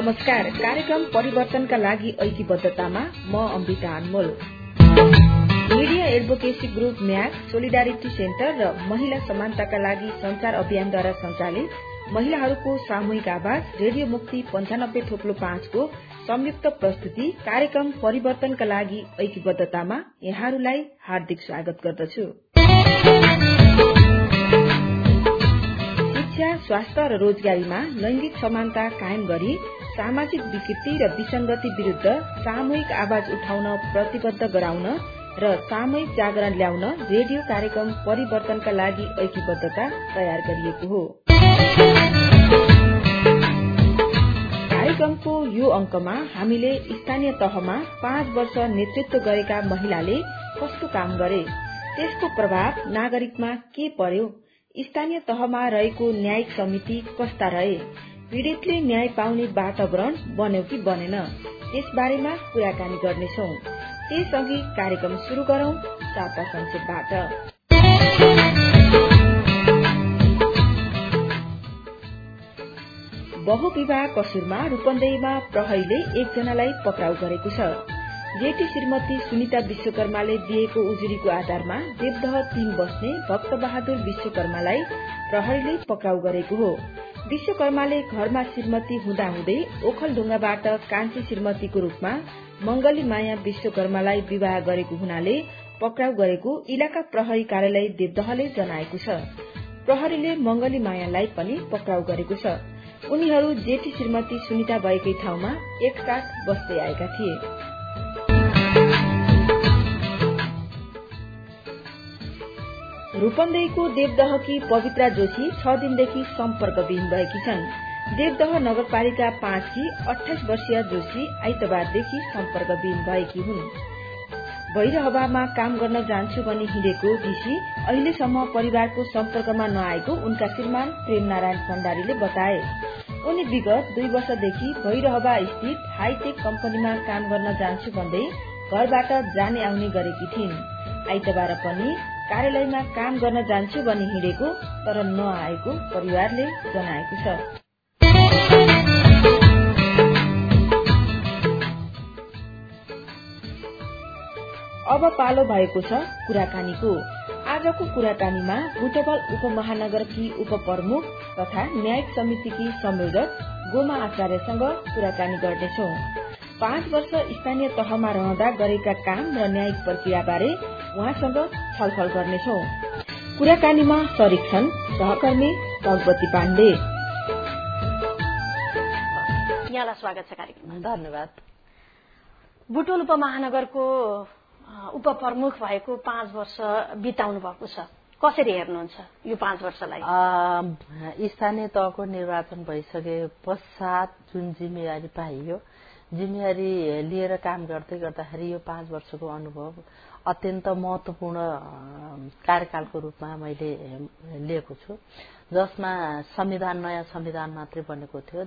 नमस्कार कार्यक्रम परिवर्तनका लागि ऐक्यबद्धतामा म Ambika Anmol media advocacy group Mac solidarity centre र महिला समानताका लागि संचार अभियानद्वारा सञ्चालित महिलाहरूको सामूहिक आवाज रेडियो मुक्ति पञ्चानब्बे थोप्लो पाँचको संयुक्त प्रस्तुति कार्यक्रम परिवर्तनका लागि ऐक्यबद्धतामा यहाँहरूलाई हार्दिक स्वागत गर्दछु। शिक्षा स्वास्थ्य र रोजगारीमा लैंगिक समानता कायम गरी सामाजिक विकृति र विसंगति विरूद्ध सामूहिक आवाज उठाउन प्रतिबद्ध गराउन र सामूहिक जागरण ल्याउन रेडियो कार्यक्रम परिवर्तनका लागि ऐक्यबद्धता तयार गरिएको हो। कार्यक्रमको यो अंकमा हामीले स्थानीय तहमा पाँच वर्ष नेतृत्व गरेका महिलाले कस्तो काम गरे? त्यसको प्रभाव नागरिकमा के पर्यो? स्थानीय तहमा रहेको न्यायिक समिति कस्ता रहे? पीड़ितले न्याय पाउने वातावरण बन्यो कि बनेन त्यस बारेमा कुराकानी गर्नेछौ। त्यसअघि कार्यक्रम शुरू गरौं साता संक्षेपबाट बहुविवाह कसुरमा रूपन्देहीमा प्रहरीले एकजनालाई पक्राउ गरेको छ। जेठी श्रीमती सुनिता विश्वकर्माले दिएको उजुरीको आधारमा देवदह तीन बस्ने भक्त बहादुर विश्वकर्मालाई प्रहरीले पक्राउ गरेको हो। विश्वकर्माले घरमा श्रीमती हुँदाहुँदै ओखलढुङ्गाबाट कान्छी श्रीमतीको रूपमा मंगली माया विश्वकर्मालाई विवाह गरेको हुनाले पक्राउ गरेको इलाका प्रहरी कार्यालय देवदहले जनाएको छ। प्रहरीले मंगली मायालाई पनि पक्राउ गरेको छ। उनीहरू जेठी श्रीमती सुनिता भएकै ठाउँमा एकसाथ बस्दै आएका थिए। रूपन्देहीको देवदहकी पवित्रा जोशी छ दिनदेखि सम्पर्कविहीन भएकी छन्। देवदह नगरपालिका पाँचकी अठाइस वर्षीय जोशी आइतबारदेखि सम्पर्कविहीन भएकी हुन्। भैरहवामा काम गर्न जान्छु भनी हिँडेको जीसी अहिलेसम्म परिवारको सम्पर्कमा नआएको उनका श्रीमान प्रेम नारायण भण्डारीले बताए। उनी विगत दुई वर्षदेखि भैरहवा स्थित हाईटेक कम्पनीमा काम गर्न जान्छु भन्दै घरबाट जाने आउने गरेकी थिइन्। आइतबार पनि कार्यालयमा काम गर्न जान्छु भनी हिँडेको तर नआएको परिवारले जनाएको छ। अब पालो भएको छ कुराकानीको। आजको कुराकानीमा बुटबल उपमहानगरकी उपप्रमुख तथा न्यायिक समितिकी संयोजक गोमा आचार्यसँग कुराकानी गर्नेछौ। पाँच वर्ष स्थानीय तहमा रहँदा गरेका काम र न्यायिक प्रक्रियाबारे उहाँसँग छलफल गर्नेछौ। कुराकानीमा सरिक छन् सहकर्मी भगवती पाण्डे। यहाँलाई स्वागत छ कार्यक्रममा। धन्यवाद। बुटोल उपमहानगरको उपप्रमुख भएको पाँच वर्ष बिताउनु भएको छ। कसरी हेर्नुहुन्छ यो पाँच वर्षलाई? स्थानीय तहको निर्वाचन भइसके पश्चात जुन जिम्मेवारी पाइयो जिम्मेवारी लिएर काम गर्दै गर्दाखेरि यो पाँच वर्षको अनुभव अत्यन्त महत्वपूर्ण कार्यकालको रूपमा मैले लिएको छु। जसमा संविधान नयाँ संविधान मात्रै बनेको थियो।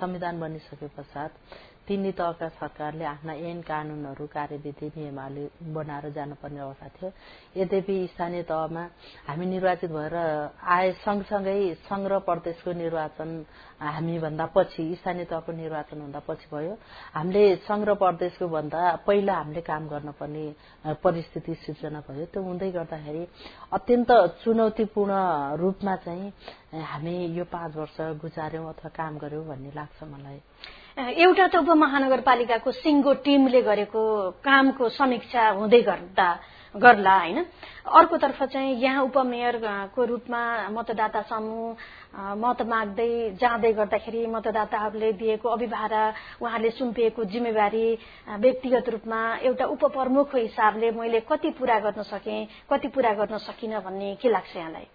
संविधान बनिसके पश्चात तिनी तहका सरकारले आफ्ना ऐन कानूनहरू कार्यविधि नियमावली बनाएर जानुपर्ने अवस्था थियो। यद्यपि स्थानीय तहमा हामी निर्वाचित भएर आए सँगसँगै र प्रदेशको निर्वाचन हामीभन्दा पछि स्थानीय तहको निर्वाचन भन्दा पछि भयो। हामीले र प्रदेशको भन्दा पहिला हामीले काम गर्न पर्ने परिस्थिति सिर्जना भयो। त्यो हुँदै गर्दाखेरि अत्यन्त चुनौतीपूर्ण रूपमा चाहिँ हामी यो पाँच वर्ष गुजार्यौं अथवा काम गर्यौं भन्ने लाग्छ मलाई। एउटा त उपमहानगरपालिकाको सिङ्गो टिमले गरेको कामको समीक्षा हुँदै गर्दा गर्ला होइन? अर्कोतर्फ चाहिँ यहाँ उपमेयरको रूपमा मतदाता समूह मत माग्दै जाँदै गर्दाखेरि मतदाताहरूले दिएको अभिभारा उहाँहरूले सुम्पिएको जिम्मेवारी व्यक्तिगत रूपमा एउटा उपप्रमुखको हिसाबले मैले कति पूरा गर्न सकेँ कति पूरा गर्न सकिनँ भन्ने के लाग्छ यहाँलाई?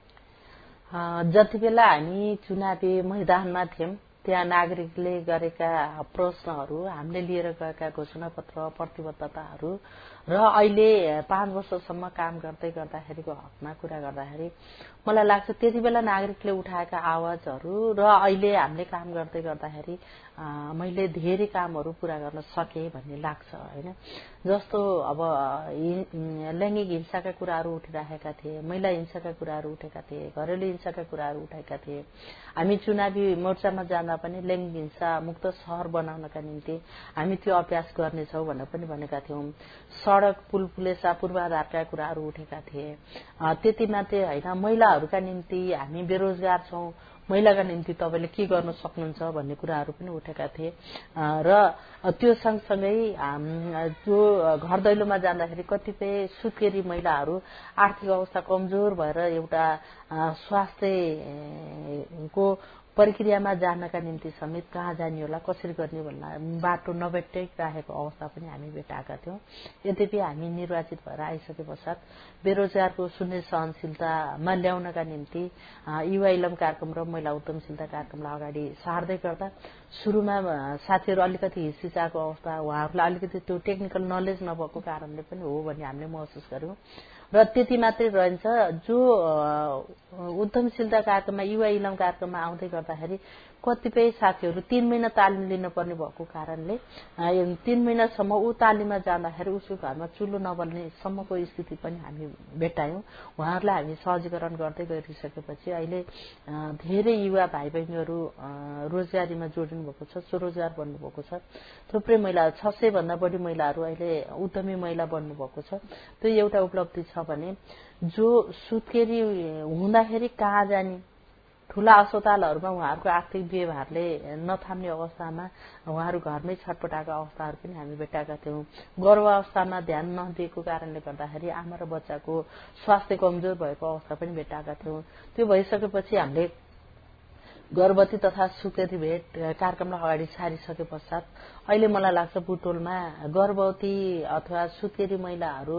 जति बेला हामी चुनावी मैदानमा थियौं त्यहाँ नागरिकले गरेका प्रश्नहरू हामीले लिएर गएका घोषणा पत्र प्रतिबद्धताहरू र अहिले पाँच वर्षसम्म काम गर्दै गर्दाखेरिको हकमा कुरा गर्दाखेरि मलाई लाग्छ त्यति बेला नागरिकले उठाएका आवाजहरू र अहिले हामीले काम गर्दै गर्दाखेरि मैले धेरै कामहरू पूरा गर्न सकेँ भन्ने लाग्छ होइन? जस्तो अब लैङ्गिक हिंसाका कुराहरू उठिराखेका थिए महिला हिंसाका कुराहरू उठेका थिए घरेलु हिंसाका कुराहरू उठाएका थिए हामी चुनावी मोर्चामा जाँदा पनि लैङ्गिक हिंसा मुक्त सहर बनाउनका निम्ति हामी त्यो अभ्यास गर्नेछौ भनेर पनि भनेका थियौं। सड़क पुल पुलेसा पूर्वाधारका कुराहरू उठेका थिए। त्यति मात्रै होइन महिलाहरूका निम्ति हामी बेरोजगार छौं। महिलाका निम्ति तपाईँले के गर्न सक्नुहुन्छ भन्ने कुराहरू पनि उठेका थिए। र त्यो सँगसँगै जो घर दैलोमा जाँदाखेरि कतिपय सुत्केरी महिलाहरू आर्थिक अवस्था कमजोर भएर एउटा स्वास्थ्यको प्रक्रियामा जानका निम्ति समेत कहाँ जाने होला कसरी गर्ने भन्दा बाटो नभेटिराखेको अवस्था पनि हामी भेटाएका थियौं। यद्यपि हामी निर्वाचित भएर आइसके पश्चात बेरोजगारको शून्य सहनशीलतामा ल्याउनका निम्ति युवा इलम कार्यक्रम र महिला उद्यमशीलता कार्यक्रमलाई अगाडि सार्दै गर्दा शुरूमा साथीहरू अलिकति हिसिचाएको अवस्था उहाँहरूलाई अलिकति त्यो टेक्निकल नलेज नभएको कारणले पनि हो भन्ने हामीले महसुस गर्यौं। र त्यति मात्रै रहन्छ जो उद्यमशीलता कार्यक्रममा युवा इलम कार्यक्रममा आउँदै गर्दाखेरि कतिपय साथीहरू तीन महिना तालिम लिनुपर्ने भएको कारणले तीन महिनासम्म ऊ तालिममा जाँदाखेरि उसको घरमा चुलो नबल्ने सम्मको स्थिति पनि हामी भेटायौं उहाँहरूलाई हामी सहजीकरण गर्दै गरिसकेपछि अहिले धेरै युवा भाइ बहिनीहरू रोजगारीमा जोडिनु भएको छ स्वरोजगार बन्नुभएको छ। थुप्रै महिलाहरू छ सय भन्दा बढी महिलाहरू अहिले उद्यमी महिला बन्नुभएको छ। त्यो एउटा उपलब्धि छ भने जो सुत्केरी हुँदाखेरि कहाँ जाने ठूला अस्पतालहरूमा उहाँहरूको आर्थिक व्यवहारले नथाम्ने अवस्थामा उहाँहरू घरमै छटपटाएको अवस्थाहरू पनि हामी भेटाएका थियौं। गर्भावस्थामा ध्यान नदिएको कारणले गर्दाखेरि आमा र बच्चाको स्वास्थ्य कमजोर भएको अवस्था पनि भेटाएका थियौं। त्यो भइसकेपछि हामीले गर्भवती तथा सुकेरी भेट कार्यक्रमलाई अगाडि सारिसके पश्चात अहिले मलाई लाग्छ बुटोलमा गर्भवती अथवा सुत्केरी महिलाहरू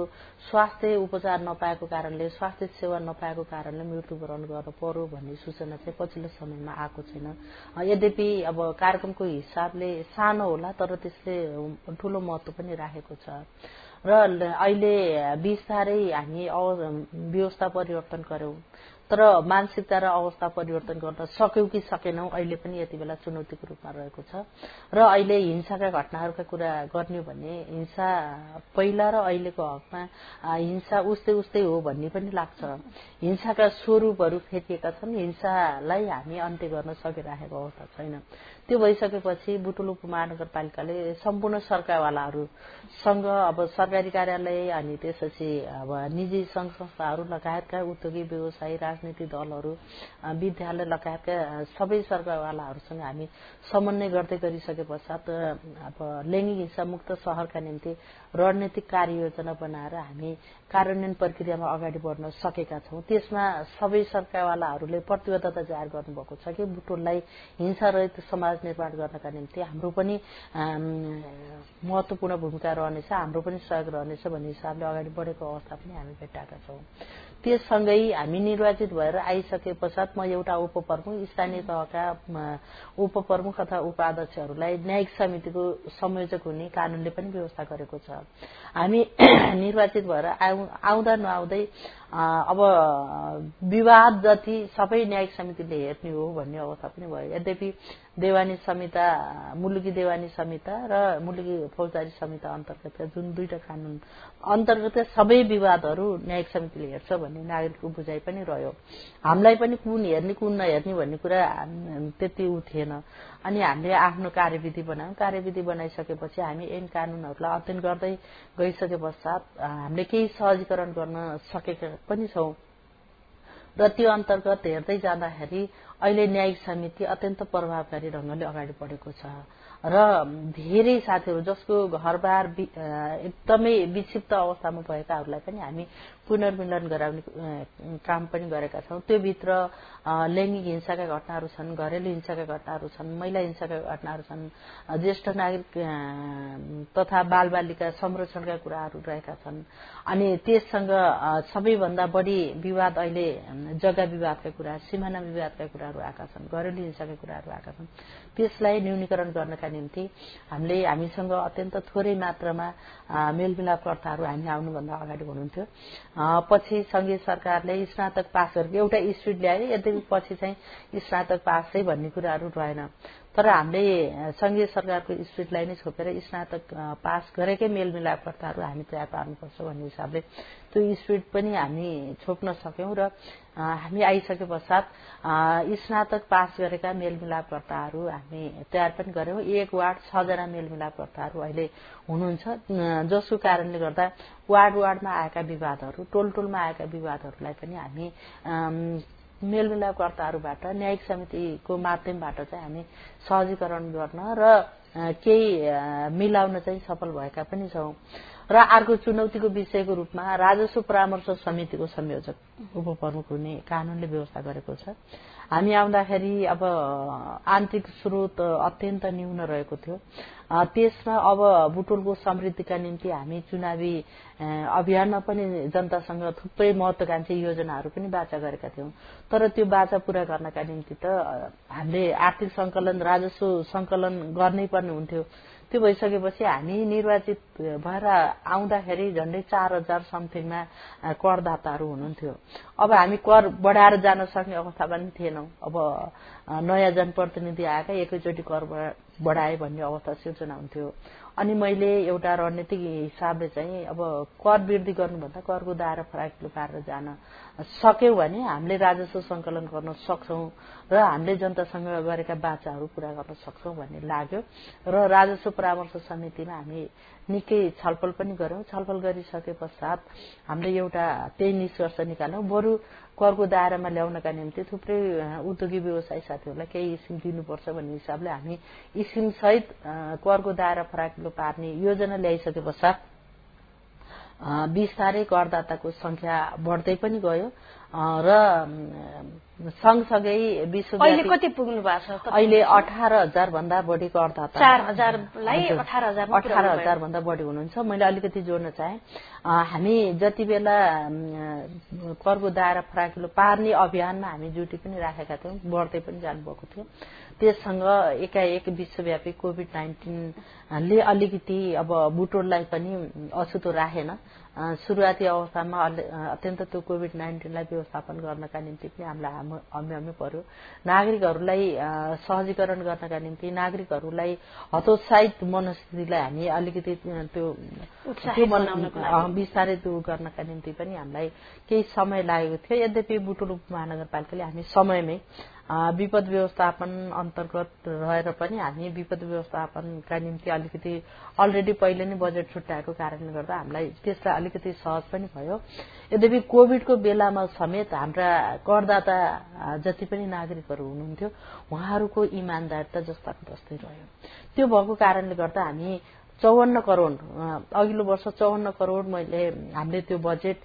स्वास्थ्य उपचार नपाएको कारणले स्वास्थ्य सेवा नपाएको कारणले मृत्युवरण गर्न पर्यो भन्ने सूचना चाहिँ पछिल्लो समयमा आएको छैन। यद्यपि अब कार्यक्रमको हिसाबले सानो होला तर त्यसले ठूलो महत्व पनि राखेको छ। र अहिले बिस्तारै हामी व्यवस्था परिवर्तन गर्यौं। तर मानसिकता र अवस्था परिवर्तन गर्न सक्यौं कि सकेनौं अहिले पनि यति बेला चुनौतीको रूपमा रहेको छ। र अहिले हिंसाका घटनाहरूका कुरा गर्ने भने हिंसा पहिला र अहिलेको हकमा हिंसा उस्तै उस्तै हो भन्ने पनि लाग्छ। हिंसाका स्वरूपहरू फेरिएका छन्। हिंसालाई हामी अन्त्य गर्न सकिराखेको अवस्था छैन। त्यो भइसकेपछि बुटुल उपमहानगरपालिकाले सम्पूर्ण सरकारवालाहरूसँग अब सरकारी कार्यालय अनि त्यसपछि अब निजी संघ संस्थाहरू लगायतका उद्योगी व्यवसायी राजनीतिक दलहरू विद्यालय लगायतका सबै सरकारवालाहरूसँग हामी समन्वय गर्दै गरिसके पश्चात अब लैङ्गिक हिंसा मुक्त शहरका निम्ति रणनीतिक कार्ययोजना बनाएर हामी कार्यान्वयन प्रक्रियामा अगाडि बढ्न सकेका छौं। त्यसमा सबै सरकारवालाहरूले प्रतिबद्धता जाहेर गर्नुभएको छ कि बुटोललाई हिंसारहित समाज निर्माण गर्नका निम्ति हाम्रो पनि महत्वपूर्ण भूमिका रहनेछ हाम्रो पनि सहयोग रहनेछ भन्ने हिसाबले अगाडि बढेको अवस्था पनि हामी भेटाएका छौं। त्यससँगै हामी निर्वाचित भएर आइसके पश्चात म एउटा उपप्रमुख स्थानीय तहका उपप्रमुख अथवा उपाध्यक्षहरूलाई न्यायिक समितिको संयोजक हुने कानूनले पनि व्यवस्था गरेको छ। हामी निर्वाचित भएर आउँदा नआउँदै अब विवाद जति सबै न्यायिक समितिले हेर्ने हो भन्ने अवस्था पनि भयो। यद्यपि देवानी संहिता मुलुकी देवानी संहिता र मुलुकी फौजदारी संहिता अन्तर्गत जुन दुईटा कानून अन्तर्गत सबै विवादहरू न्यायिक समितिले हेर्छ भन्ने नागरिकको बुझाइ पनि रह्यो। हामीलाई पनि कुन हेर्ने कुन नहेर्ने भन्ने कुरा त्यति ऊ थिएन। अनि हामीले आफ्नो कार्यविधि बनायौं कार्यविधि बनाइसकेपछि हामी ऐन कानूनहरूलाई अध्ययन गर्दै गइसके पश्चात हामीले केही सहजीकरण गर्न सकेका पनि छौं। र त्यो अन्तर्गत हेर्दै जाँदाखेरि अहिले न्यायिक समिति अत्यन्त प्रभावकारी ढंगले अगाडि बढेको छ। र धेरै साथीहरू जसको घरबार एकदमै विक्षिप्त अवस्थामा भएकाहरूलाई पनि हामी पुनर्मिलन गराउने काम पनि गरेका छौँ। त्योभित्र लैङ्गिक हिंसाका घटनाहरू छन् घरेलु हिंसाका घटनाहरू छन् महिला हिंसाका घटनाहरू छन् ज्येष्ठ नागरिक तथा बालबालिका संरक्षणका कुराहरू रहेका छन्। अनि त्यससँग सबैभन्दा बढी विवाद अहिले जग्गा विवादका कुरा सिमाना विवादका कुराहरू आएका छन् घरेलु हिंसाका कुराहरू आएका छन्। त्यसलाई न्यूनीकरण गर्नका निम्ति हामीले हामीसँग अत्यन्त थोरै मात्रामा मेलमिलापकर्ताहरू हामी आउनुभन्दा अगाडि हुनुहुन्थ्यो। पछि संघीय सरकारले स्नातक पास गरेको एउटा स्पिड ल्यायो। यद्यपि पछि चाहिँ स्नातक पासै भन्ने कुराहरू रहेन। तर हामीले संघीय सरकारको स्पिडलाई नै छोपेर स्नातक पास गरेकै मेलमिलापकर्ताहरू हामी तयार पार्नुपर्छ भन्ने हिसाबले त्यो स्पिड पनि हामी छोप्न सक्यौं र हामी आइसके पश्चात स्नातक पास गरेका मेलमिलापकर्ताहरू हामी तयार पनि गर्यौं एक वार्ड छजना मेलमिलापकर्ताहरू अहिले हुनुहुन्छ जसको कारणले गर्दा वार्ड वार्डमा आएका विवादहरू टोल टोलमा आएका विवादहरूलाई पनि हामी मेलमिलापकर्ताहरूबाट न्यायिक समितिको माध्यमबाट चाहिँ हामी सहजीकरण गर्न र केही मिलाउन चाहिँ सफल भएका पनि छौं। र अर्को चुनौतीको विषयको रूपमा राजस्व परामर्श समितिको संयोजक उपप्रमुख हुने कानूनले व्यवस्था गरेको छ। हामी आउँदाखेरि अब आन्तरिक स्रोत अत्यन्त न्यून रहेको थियो। त्यसमा अब बुटोलको समृद्धिका निम्ति हामी चुनावी अभियानमा पनि जनतासँग थुप्रै महत्वाकांक्षी योजनाहरू पनि बाचा गरेका थियौं। तर त्यो बाचा पूरा गर्नका निम्ति त हामीले आर्थिक संकलन राजस्व संकलन गर्नै पर्ने हुन्थ्यो। त्यो भइसकेपछि हामी निर्वाचित भएर आउँदाखेरि झण्डै चार हजार समथिङमा करदाताहरू हुनुहुन्थ्यो। अब हामी कर बढाएर जान सक्ने अवस्था पनि थिएनौं। अब नयाँ जनप्रतिनिधि आएका एकैचोटि कर बढाए भन्ने अवस्था सिर्जना हुन्थ्यो। अनि मैले एउटा रणनीतिक हिसाबले चाहिँ अब कर वृद्धि गर्नुभन्दा करको दायरा फराकिलो पारेर जान सक्यौं भने हामीले राजस्व संकलन गर्न सक्छौं र हामीले जनतासँग गरेका बाचाहरू पूरा गर्न सक्छौं भन्ने लाग्यो र राजस्व परामर्श समितिमा हामी निकै छलफल पनि गर्यौं छलफल गरिसके पश्चात हामीले एउटा त्यही निष्कर्ष निकाल्यौं बरू करको दायरामा ल्याउनका निम्ति थुप्रै उद्योगी व्यवसायी साथीहरूलाई केही स्किम दिनुपर्छ भन्ने हिसाबले हामी स्किम सहित करको दायरा फराकिलो पार्ने योजना ल्याइसके पश्चात बिस्तारै करदाताको संख्या बढ्दै पनि गयो। र सँगसँगै विश्व अहिले कति पुग्नु भएको छ? अहिले अठार हजार भन्दा बढी करदाता चार हजारलाई अठार हजार अठार हजार भन्दा बढी हुनुहुन्छ। मैले अलिकति जोड्न चाहे। हामी जति बेला करको दायरा फराकिलो पार्ने अभियानमा हामी ड्युटी पनि राखेका थियौँ बढ्दै पनि जानुभएको थियो। त्यससँग एकाएक विश्वव्यापी कोविड नाइन्टिनले अलिकति अब बुटोललाई पनि अछुतो राखेन। सुरुवाती अवस्थामा अत्यन्त त्यो कोविड नाइन्टिनलाई व्यवस्थापन गर्नका निम्ति पनि हामीलाई हम्याउनु पर्यो। नागरिकहरूलाई सहजीकरण गर्नका निम्ति नागरिकहरूलाई हतोत्साहित मनस्थितिलाई हामी अलिकति त्यो बिस्तारै दूर गर्नका निम्ति पनि हामीलाई केही समय लागेको थियो। यद्यपि बुटुल उपमहानगरपालिकाले हामी समयमै विपद व्यवस्थापन अन्तर्गत रहेर पनि हामी विपद व्यवस्थापनका निम्ति अलिकति अलरेडी पहिले नै बजेट छुट्याएको कारणले गर्दा हामीलाई त्यसलाई अलिकति सहज पनि भयो। यद्यपि कोविडको बेलामा समेत हाम्रा करदाता जति पनि नागरिकहरू हुनुहुन्थ्यो उहाँहरूको इमान्दारिता जस्ताको जस्तै रह्यो। त्यो भएको कारणले गर्दा हामी चौवन्न करोड़ अघिल्लो वर्ष चौवन्न करोड़ मैले हामीले त्यो बजेट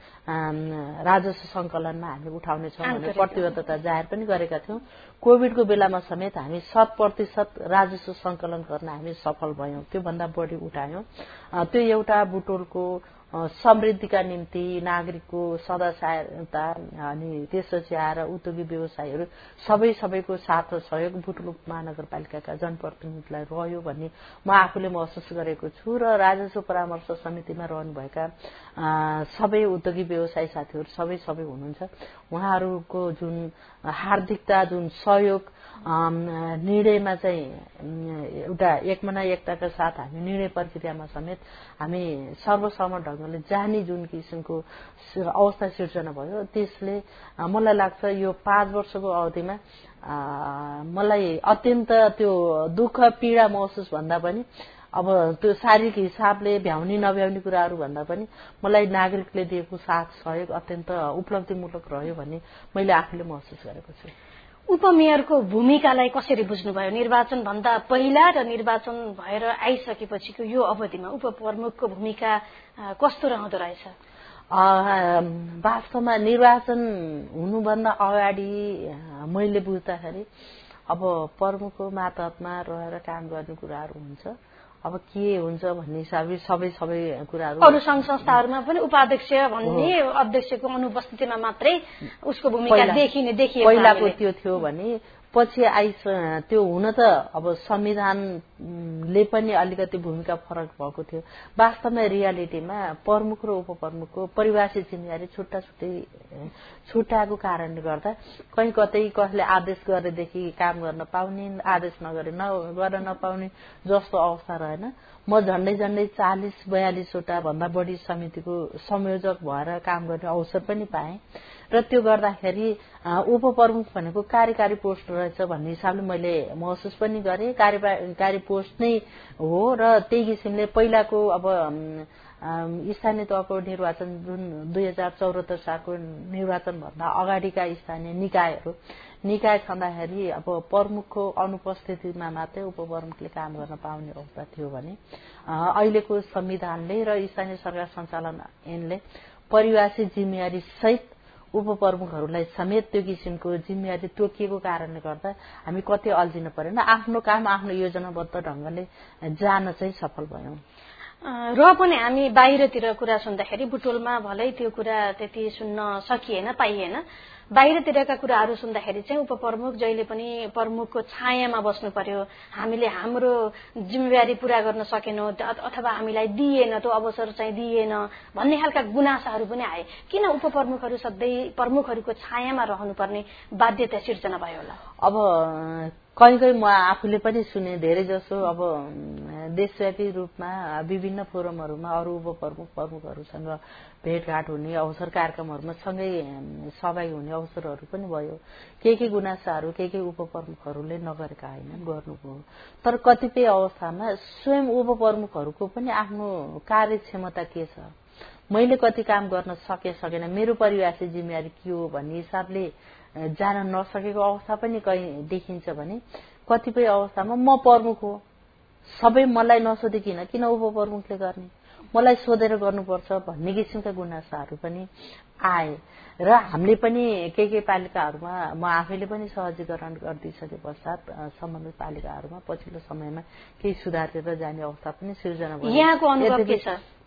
राजस्व संकलनमा हामी उठाउनेछौँ भन्ने प्रतिबद्धता जाहेर पनि गरेका थियौं। कोविडको बेलामा समेत हामी शत प्रतिशत राजस्व संकलन गर्न हामी सफल भयौं। त्योभन्दा बढ़ी उठायौं। त्यो एउटा बुटोलको समृद्धिका निम्ति नागरिकको सदा सहायता अनि त्यसपछि आएर उद्योगी व्यवसायीहरू सबै सबैको साथ सहयोग बुटुल महानगरपालिकाका जनप्रतिनिधिलाई रह्यो भन्ने म आफूले महसुस गरेको छु र राजस्व परामर्श समितिमा रहनुभएका सबै उद्योगी व्यवसायी साथीहरू सबै सबै हुनुहुन्छ। उहाँहरूको जुन हार्दिकता जुन सहयोग निर्णयमा चाहिँ एउटा एकमना एकताका साथ हामी निर्णय प्रक्रियामा समेत हामी सर्वसम्म ढंगले जाने जुन किसिमको अवस्था सिर्जना भयो त्यसले मलाई लाग्छ यो पाँच वर्षको अवधिमा मलाई अत्यन्त त्यो दुःख पीड़ा महसुस भन्दा पनि अब त्यो शारीरिक हिसाबले भ्याउने नभ्याउने कुराहरू भन्दा पनि मलाई नागरिकले दिएको साथ सहयोग अत्यन्त उपलब्धिमूलक रह्यो भन्ने मैले आफूले महसुस गरेको छु। उपमेयरको भूमिकालाई कसरी बुझ्नुभयो? निर्वाचन भन्दा पहिला र निर्वाचन भएर आइसकेपछिको यो अवधिमा उपप्रमुखको भूमिका कस्तो रहँदो रहेछ? वास्तवमा निर्वाचन हुनुभन्दा अगाडि मैले बुझ्दाखेरि अब प्रमुखको मातहतमा रहेर काम गर्ने कुराहरू हुन्छ। अब के हुन्छ भन्ने हिसाबले सबै सबै कुराहरू। अरू संघ संस्थाहरूमा पनि उपाध्यक्ष भन्ने अध्यक्षको अनुपस्थितिमा मात्रै उसको भूमिका देखिने देखिए पहिलाको त्यो थियो भने पछि आइस त्यो हुन त अब संविधानले पनि अलिकति भूमिका फरक भएको थियो। वास्तवमा रियालिटीमा प्रमुख र उपप्रमुखको परिभाषित जिम्मेवारी छुट्टा छुट्टै छुट्याएको कारणले गर्दा कहीँ कतै कसले आदेश गरेदेखि काम गर्न पाउने आदेश नगरे गर्न नपाउने जस्तो अवस्था रहेन। म झण्डै झण्डै चालिस बयालिसवटा भन्दा बढी समितिको संयोजक भएर काम गर्ने अवसर पनि पाएँ। र त्यो गर्दाखेरि उपप्रमुख भनेको कार्यकारी पोस्ट रहेछ भन्ने हिसाबले मैले महसुस पनि गरेँ। कार्यकारी पोस्ट नै हो र त्यही किसिमले पहिलाको अब स्थानीय तहको निर्वाचन जुन दुई हजार चौरात्तर सालको निर्वाचनभन्दा अगाडिका स्थानीय निकायहरू निकाय छँदाखेरि अब प्रमुखको अनुपस्थितिमा मात्रै उपप्रमुखले काम गर्न पाउने अवस्था थियो भने अहिलेको संविधानले र स्थानीय सरकार सञ्चालन ऐनले परिभाषित जिम्मेवारी सहित उपप्रमुखहरूलाई समेत त्यो किसिमको जिम्मेवारी तोकिएको कारणले गर्दा हामी कति अल्झिन परेन। आफ्नो काम आफ्नो योजनाबद्ध ढंगले जान चाहिँ सफल भयौं। र पनि हामी बाहिरतिर कुरा सुन्दाखेरि बुटोलमा भलै त्यो कुरा त्यति सुन्न सकिएन पाइएन। बाहिरतिरका कुराहरू सुन्दाखेरि चाहिँ उपप्रमुख जहिले पनि प्रमुखको छायामा बस्नु पर्यो हामीले हाम्रो जिम्मेवारी पूरा गर्न सकेनौं अथवा हामीलाई दिइएन त्यो अवसर चाहिँ दिइएन भन्ने खालका गुनासाहरू पनि आए। किन उपप्रमुखहरू सधैँ प्रमुखहरूको छायामा रहनुपर्ने बाध्यता सिर्जना भयो होला? अब कहीँ कहीँ म आफूले पनि सुने धेरै जसो अब देशव्यापी रूपमा विभिन्न फोरमहरूमा अरू उपप्रमुख प्रमुखहरूसँग भेटघाट हुने अवसर कार्यक्रमहरूमा सँगै सहभागी हुने अवसरहरू पनि भयो। के के गुनासाहरू के के उपप्रमुखहरूले नगरेका होइन गर्नुभयो। तर कतिपय अवस्थामा स्वयं उपप्रमुखहरूको पनि आफ्नो कार्यक्षमता के छ? मैले कति काम गर्न सके सकेन मेरो परिवारले जिम्मेवारी के हो भन्ने हिसाबले जान नसकेको अवस्था पनि कहीँ देखिन्छ भने कतिपय अवस्थामा म प्रमुख हो। सबै मलाई नसोधिकन किन? उपप्रमुखले गर्ने? मलाई सोधेर गर्नुपर्छ भन्ने किसिमका गुनासाहरू पनि आए। र हामीले पनि केही केही पालिकाहरूमा म आफैले पनि सहजीकरण गरिदिइसके पश्चात सम्बन्धित पालिकाहरूमा पछिल्लो समयमा केही सुधारेर जाने अवस्था पनि सिर्जना भयो।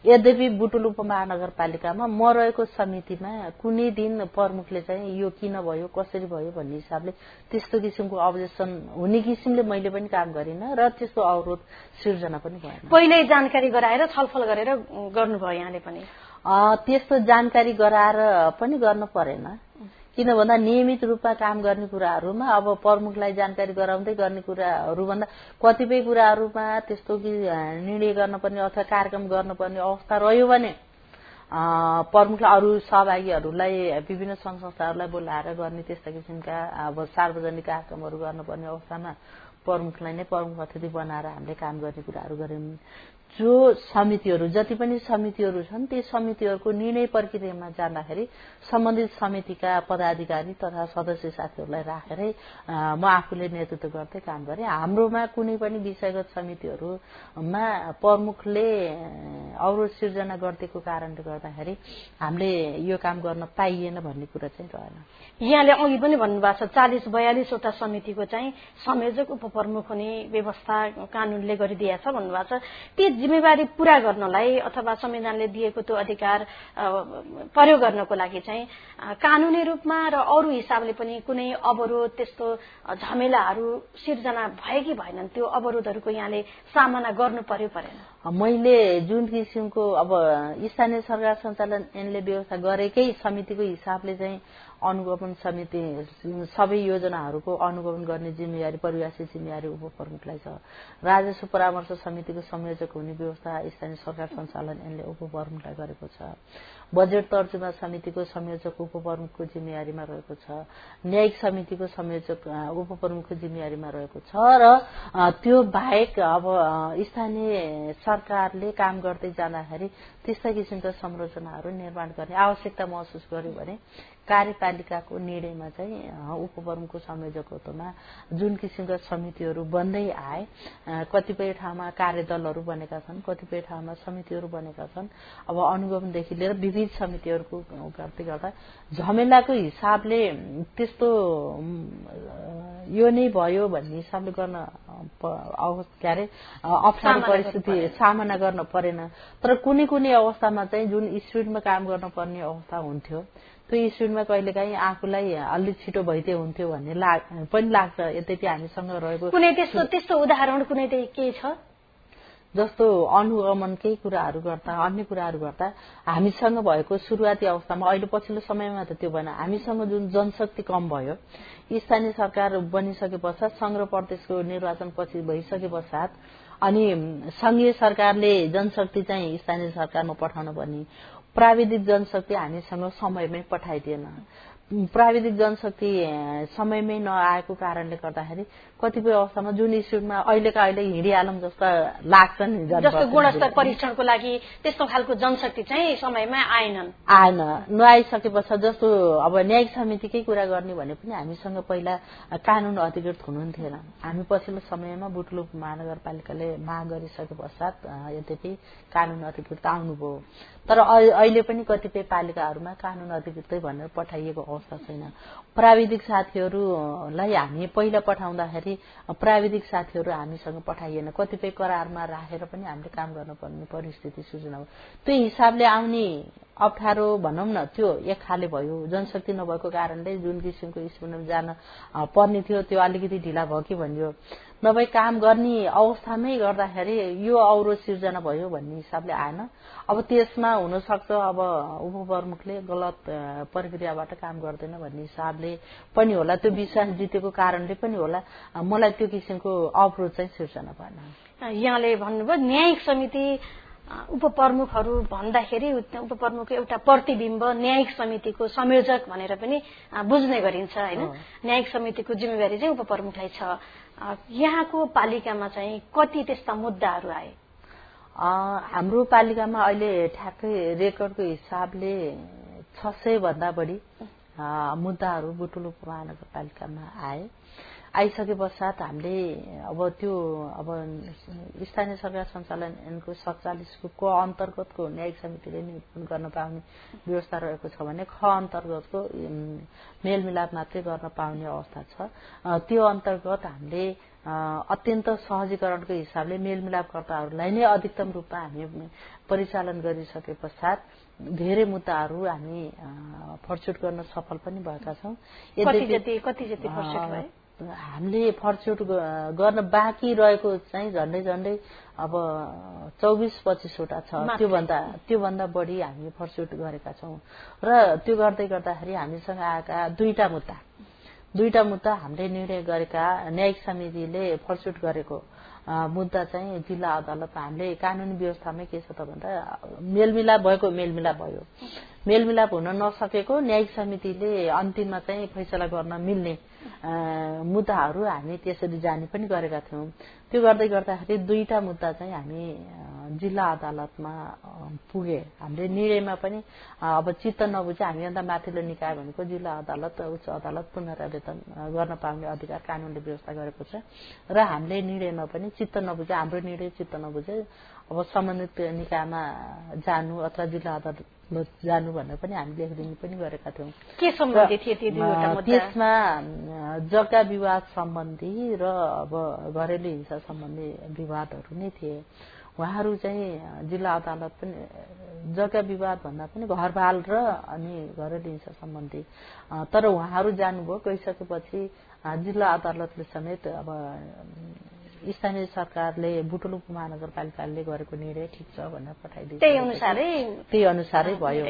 यद्यपि बुटुल उपमहानगरपालिकामा म रहेको समितिमा कुनै दिन प्रमुखले चाहिँ यो किन भयो कसरी भयो भन्ने हिसाबले त्यस्तो किसिमको अब्जेक्सन हुने किसिमले मैले पनि काम गरिन र त्यस्तो अवरोध सिर्जना पनि भएन। पहिल्यै जानकारी गराएर छलफल गरेर गर्नुभयो यहाँले पनि। त्यस्तो जानकारी गराएर पनि गर्न परेन। किन भन्दा नियमित रूपमा काम गर्ने कुराहरूमा अब प्रमुखलाई जानकारी गराउँदै गर्ने कुराहरू भन्दा कतिपय कुराहरूमा त्यस्तो कि निर्णय गर्नुपर्ने अथवा कार्यक्रम गर्नुपर्ने अवस्था रह्यो भने प्रमुखलाई अरू सहभागीहरूलाई विभिन्न संघ संस्थाहरूलाई बोलाएर गर्ने त्यस्ता किसिमका अब सार्वजनिक कार्यक्रमहरू गर्नुपर्ने अवस्थामा प्रमुखलाई नै प्रमुख अतिथि बनाएर हामीले काम गर्ने कुराहरू गर्यौं जो समितिहरू जति पनि समितिहरू छन् ती समितिहरूको निर्णय प्रक्रियामा जाँदाखेरि सम्बन्धित समितिका पदाधिकारी तथा सदस्य साथीहरूलाई राखेरै म आफूले नेतृत्व गर्दै काम गरेँ। हाम्रोमा कुनै पनि विषयगत समितिहरूमा प्रमुखले अवरोध सिर्जना गरिदिएको कारणले गर्दाखेरि हामीले यो काम गर्न पाइएन भन्ने कुरा चाहिँ रहेन। यहाँले अघि पनि भन्नुभएको छ चालिस बयालिसवटा समितिको चाहिँ संयोजक उपप्रमुख हुने व्यवस्था कानूनले गरिदिएछ भन्नुभएको छ। ती जिम्मेवारी पूरा गर्नलाई अथवा संविधानले दिएको त्यो अधिकार प्रयोग गर्नको लागि चाहिँ कानूनी रूपमा र अरू हिसाबले पनि कुनै अवरोध त्यस्तो झमेलाहरू सिर्जना भए कि भएनन् त्यो अवरोधहरूको यहाँले सामना गर्नु पर्यो परेन। मैले जुन किसिमको अब स्थानीय सरकार सञ्चालन ऐनले व्यवस्था गरेकै समितिको हिसाबले चाहिँ अनुगमन समिति सबै योजनाहरूको अनुगमन गर्ने जिम्मेवारी परिवासी जिम्मेवारी उपप्रमुखलाई छ। राजस्व परामर्श समितिको संयोजक हुने व्यवस्था स्थानीय सरकार सञ्चालन ऐनले उपप्रमुखलाई गरेको छ। बजेट तर्जुमा समितिको संयोजक उपप्रमुखको जिम्मेवारीमा रहेको छ। न्यायिक समितिको संयोजक उपप्रमुखको जिम्मेवारीमा रहेको छ र त्यो बाहेक अब स्थानीय सरकारले काम गर्दै जाँदाखेरि त्यस्ता किसिमका संरचनाहरू निर्माण गर्ने आवश्यकता महसुस गर्यो भने कार्यपालिकाको निर्णयमा चाहिँ उपप्रमुखको संयोजकत्वमा जुन किसिमका समितिहरू बन्दै आए कतिपय ठाउँमा कार्यदलहरू बनेका छन् कतिपय ठाउँमा समितिहरू बनेका छन् अब अनुगमनदेखि लिएर बीज समितिहरूको गर्दै गर्दा झमेलाको हिसाबले त्यस्तो यो नै भयो भन्ने हिसाबले गर्न के अरे अप्ठ्यारो परिस्थिति सामना गर्न परेन। तर कुनै कुनै अवस्थामा चाहिँ जुन स्पिडमा काम गर्नुपर्ने अवस्था हुन्थ्यो त्यो स्पिडमा कहिलेकाहीँ आफूलाई अलिक छिटो भइदिए हुन्थ्यो भन्ने पनि लाग्छ। यद्यपि हामीसँग रहेको कुनै त्यस्तो त्यस्तो उदाहरण कुनै केही छ? जस्तो अनुगमनकै कुराहरू गर्दा अन्य कुराहरू गर्दा हामीसँग भएको सुरुवाती अवस्थामा अहिले पछिल्लो समयमा त त्यो भएन। हामीसँग जुन जनशक्ति कम भयो स्थानीय सरकार बनिसके पश्चात र प्रदेशको निर्वाचन पछि भइसके पश्चात अनि संघीय सरकारले जनशक्ति चाहिँ स्थानीय सरकारमा पठाउन पर्ने प्राविधिक जनशक्ति हामीसँग समयमै पठाइदिएन। प्राविधिक जनशक्ति समयमै नआएको कारणले गर्दाखेरि कतिपय अवस्थामा जुन इस्युमा अहिलेका अहिले हिँडिहालौँ जस्ता लाग्छन् जस्तो गुणस्तर परीक्षणको लागि त्यस्तो खालको जनशक्ति चाहिँ समयमा आएनन्। आएन। नआइसके पश्चात जस्तो अब न्यायिक समितिकै कुरा गर्ने भने पनि हामीसँग पहिला कानून अधिकृत हुनुहुन्थेन। हामी पछिल्लो समयमा बुटलुक महानगरपालिकाले माग गरिसके पश्चात यद्यपि कानून अधिकृत आउनुभयो। तर अहिले पनि कतिपय पालिकाहरूमा कानून अधिकृतै भनेर पठाइएको अवस्था छैन। प्राविधिक साथीहरूलाई हामी पहिला पठाउँदाखेरि प्राविधिक साथीहरू हामीसँग पठाइएन। कतिपय करारमा राखेर पनि हामीले काम गर्नुपर्ने परिस्थिति सृजना हो त्यो हिसाबले आउने अप्ठ्यारो भनौँ न त्यो एक खाले भयो। जनशक्ति नभएको कारणले जुन किसिमको स्कुलमा जान पर्ने थियो त्यो अलिकति ढिला भयो कि भनियो। नभए काम गर्ने अवस्थामै गर्दाखेरि यो अवरोध सिर्जना भयो भन्ने हिसाबले आएन। अब त्यसमा हुन सक्छ अब उपप्रमुखले गलत प्रक्रियाबाट काम गर्दैन भन्ने हिसाबले पनि होला। त्यो विश्वास जितेको कारणले पनि होला। मलाई त्यो किसिमको अवरोध चाहिँ सिर्जना भएन। यहाँले भन्नुभयो न्यायिक समिति उपप्रमुखहरू भन्दाखेरि उपप्रमुख एउटा प्रतिबिम्ब न्यायिक समितिको संयोजक भनेर पनि बुझ्ने गरिन्छ होइन? न्यायिक समितिको जिम्मेवारी चाहिँ उपप्रमुखलाई छ। यहाँको पालिकामा चाहिँ कति त्यस्ता मुद्दाहरू आए? हाम्रो पालिकामा अहिले ठ्याक्कै रेकर्डको हिसाबले छ सय भन्दा बढी मुद्दाहरू बुटुलु महानगरपालिकामा आए। आइसके पश्चात हामीले अब त्यो अब स्थानीय सरकार सञ्चालनको सत्तालिसको अन्तर्गतको न्यायिक समितिले निरूपण गर्न पाउने व्यवस्था रहेको छ भने ख अन्तर्गतको मेलमिलाप मात्रै गर्न पाउने अवस्था छ। त्यो अन्तर्गत हामीले अत्यन्त सहजीकरणको हिसाबले मेलमिलापकर्ताहरूलाई नै अधिकतम रूपमा हामी परिचालन गरिसके पश्चात धेरै मुद्दाहरू हामी फर्चुट गर्न सफल पनि भएका छौँ। हामीले फर्चुट गर्न बाँकी रहेको चाहिँ झन्डै झन्डै अब चौबिस पच्चिसवटा छ। त्योभन्दा त्योभन्दा बढी हामी फर्चुट गरेका छौँ। र त्यो गर्दै गर्दाखेरि हामीसँग आएका दुईटा मुद्दा। दुईटा मुद्दा हामीले निर्णय गरेका न्यायिक समितिले फर्चुट गरेको मुद्दा चाहिँ जिल्ला अदालतमा हामीले कानूनी व्यवस्थामै के छ त भन्दा मेलमिलाप भएको मेलमिलाप भयो। मेलमिलाप हुन नसकेको न्यायिक समितिले अन्तिममा चाहिँ फैसला गर्न मिल्ने मुद्दाहरू हामी त्यसरी जाने पनि गरेका थियौँ। त्यो गर्दै गर्दाखेरि दुईटा मुद्दा चाहिँ हामी जिल्ला अदालतमा पुगे। हामीले निर्णयमा पनि अब चित्त नबुझे हामीभन्दा माथिल्लो निकाय भनेको जिल्ला अदालत उच्च अदालत पुनरावेदन गर्न पाउने अधिकार कानूनले व्यवस्था गरेको छ। र हामीले निर्णयमा पनि चित्त नबुझे हाम्रो निर्णय चित्त नबुझे अब सम्बन्धित निकायमा जानु अथवा जिल्ला अदालत जानु भनेर पनि हामी लेखिदिनु पनि गरेका थियौँ। त्यसमा जग्गा विवाद सम्बन्धी र अब घरेलु हिंसा सम्बन्धी विवादहरू नै थिए। उहाँहरू चाहिँ जिल्ला अदालत पनि जग्गा विवाद भन्दा पनि घरबाल र अनि घरेलु हिंसा सम्बन्धी। तर उहाँहरू जानुभयो गइसकेपछि जिल्ला अदालतले समेत अब स्थानीय सरकारले बुटुलुक महानगरपालिकाले गरेको निर्णय ठिक छ भनेर पठाइदियो त्यही अनुसारै भयो।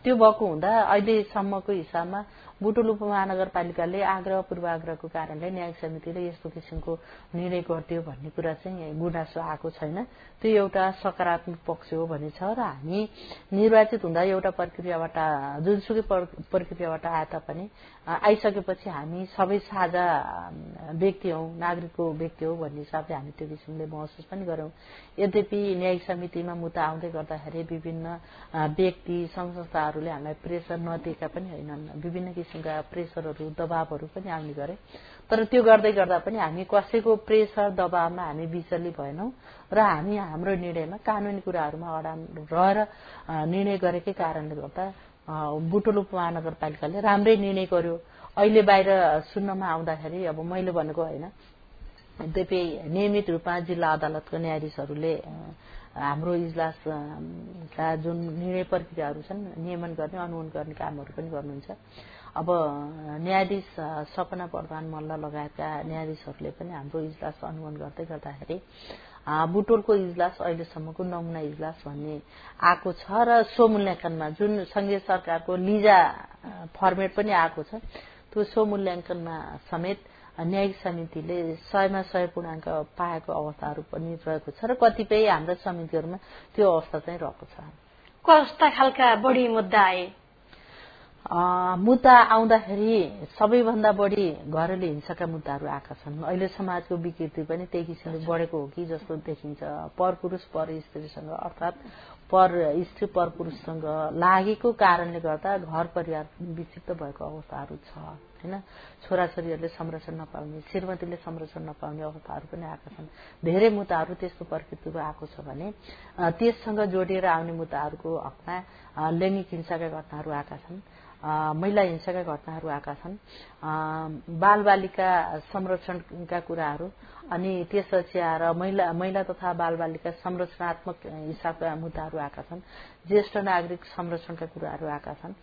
त्यो भएको हुँदा अहिलेसम्मको हिसाबमा बुटुलुप महानगरपालिकाले आग्रह पूर्वाग्रहको कारणले न्यायिक समितिले यस्तो किसिमको निर्णय गरिदियो भन्ने कुरा चाहिँ गुनासो आएको छैन। त्यो एउटा सकारात्मक पक्ष हो भन्ने छ र हामी निर्वाचित हुँदा एउटा प्रक्रियाबाट जुनसुकै प्रक्रियाबाट आए तापनि आइसकेपछि हामी सबै साझा व्यक्ति हौ नागरिकको व्यक्ति हो भन्ने हिसाबले हामी त्यो किसिमले महसुस पनि गरौं। यद्यपि न्यायिक समितिमा मुद्दा आउँदै गर्दाखेरि विभिन्न व्यक्ति संघ संस्थाहरूले हामीलाई प्रेसर नदिएका पनि होइनन्। विभिन्न प्रेसरहरू दबावहरू पनि आउने गरे। तर त्यो गर्दै गर्दा पनि हामी कसैको प्रेसर दबावमा हामी विचलित भएनौं र हामी हाम्रो निर्णयमा कानूनी कुराहरूमा अडान रहेर निर्णय गरेकै कारणले गर्दा बुटोल उपमहानगरपालिकाले राम्रै निर्णय गर्यो। अहिले बाहिर सुन्नमा आउँदाखेरि अब मैले भनेको होइन यद्यपि नियमित रूपमा जिल्ला अदालतको न्यायाधीशहरूले हाम्रो इजलासका जुन निर्णय प्रक्रियाहरू छन् नियमन गर्ने अनुमोदन गर्ने कामहरू पनि गर्नुहुन्छ। अब न्यायाधीश सपना प्रधान मल्ल लगायतका न्यायाधीशहरूले पनि हाम्रो इजलास अनुमोदन गर्दै गर्दाखेरि बुटोलको इजलास अहिलेसम्मको नमुना इजलास भन्ने आएको छ र सो मूल्याङ्कनमा जुन संघीय सरकारको लिजा फर्मेट पनि आएको छ त्यो सो मूल्याङ्कनमा समेत न्यायिक समितिले सयमा सय पूर्णाङ्क पाएको अवस्थाहरू पनि रहेको छ र कतिपय हाम्रा समितिहरूमा त्यो अवस्था चाहिँ रहेको छ। कस्ता खालका बढी मुद्दा आए? मुद्दा आउँदाखेरि सबैभन्दा बढी घरेलु हिंसाका मुद्दाहरू आएका छन्। अहिले समाजको विकृति पनि त्यही किसिमले बढेको हो कि जस्तो देखिन्छ। पर पुरुष पर स्त्रीसँग अर्थात पर स्त्री पर पुरुषसँग लागेको कारणले गर्दा घर परिवार विक्षिप्त भएको अवस्थाहरू छ होइन? छोराछोरीहरूले संरक्षण नपाउने श्रीमतीले संरक्षण नपाउने अवस्थाहरू पनि आएका छन्। धेरै मुद्दाहरू त्यस्तो प्रकृतिको आएको छ भने त्यससँग जोडिएर आउने मुद्दाहरूको हकमा लैङ्गिक हिंसाका घटनाहरू आएका छन्। महिला हिंसाका घटनाहरू आएका छन्। बाल बालिका संरक्षणका कुराहरू अनि त्यसपछि आएर महिला महिला तथा बाल बालिका संरचनात्मक हिसाबका मुद्दाहरू आएका छन्। ज्येष्ठ नागरिक संरक्षणका कुराहरू आएका छन्।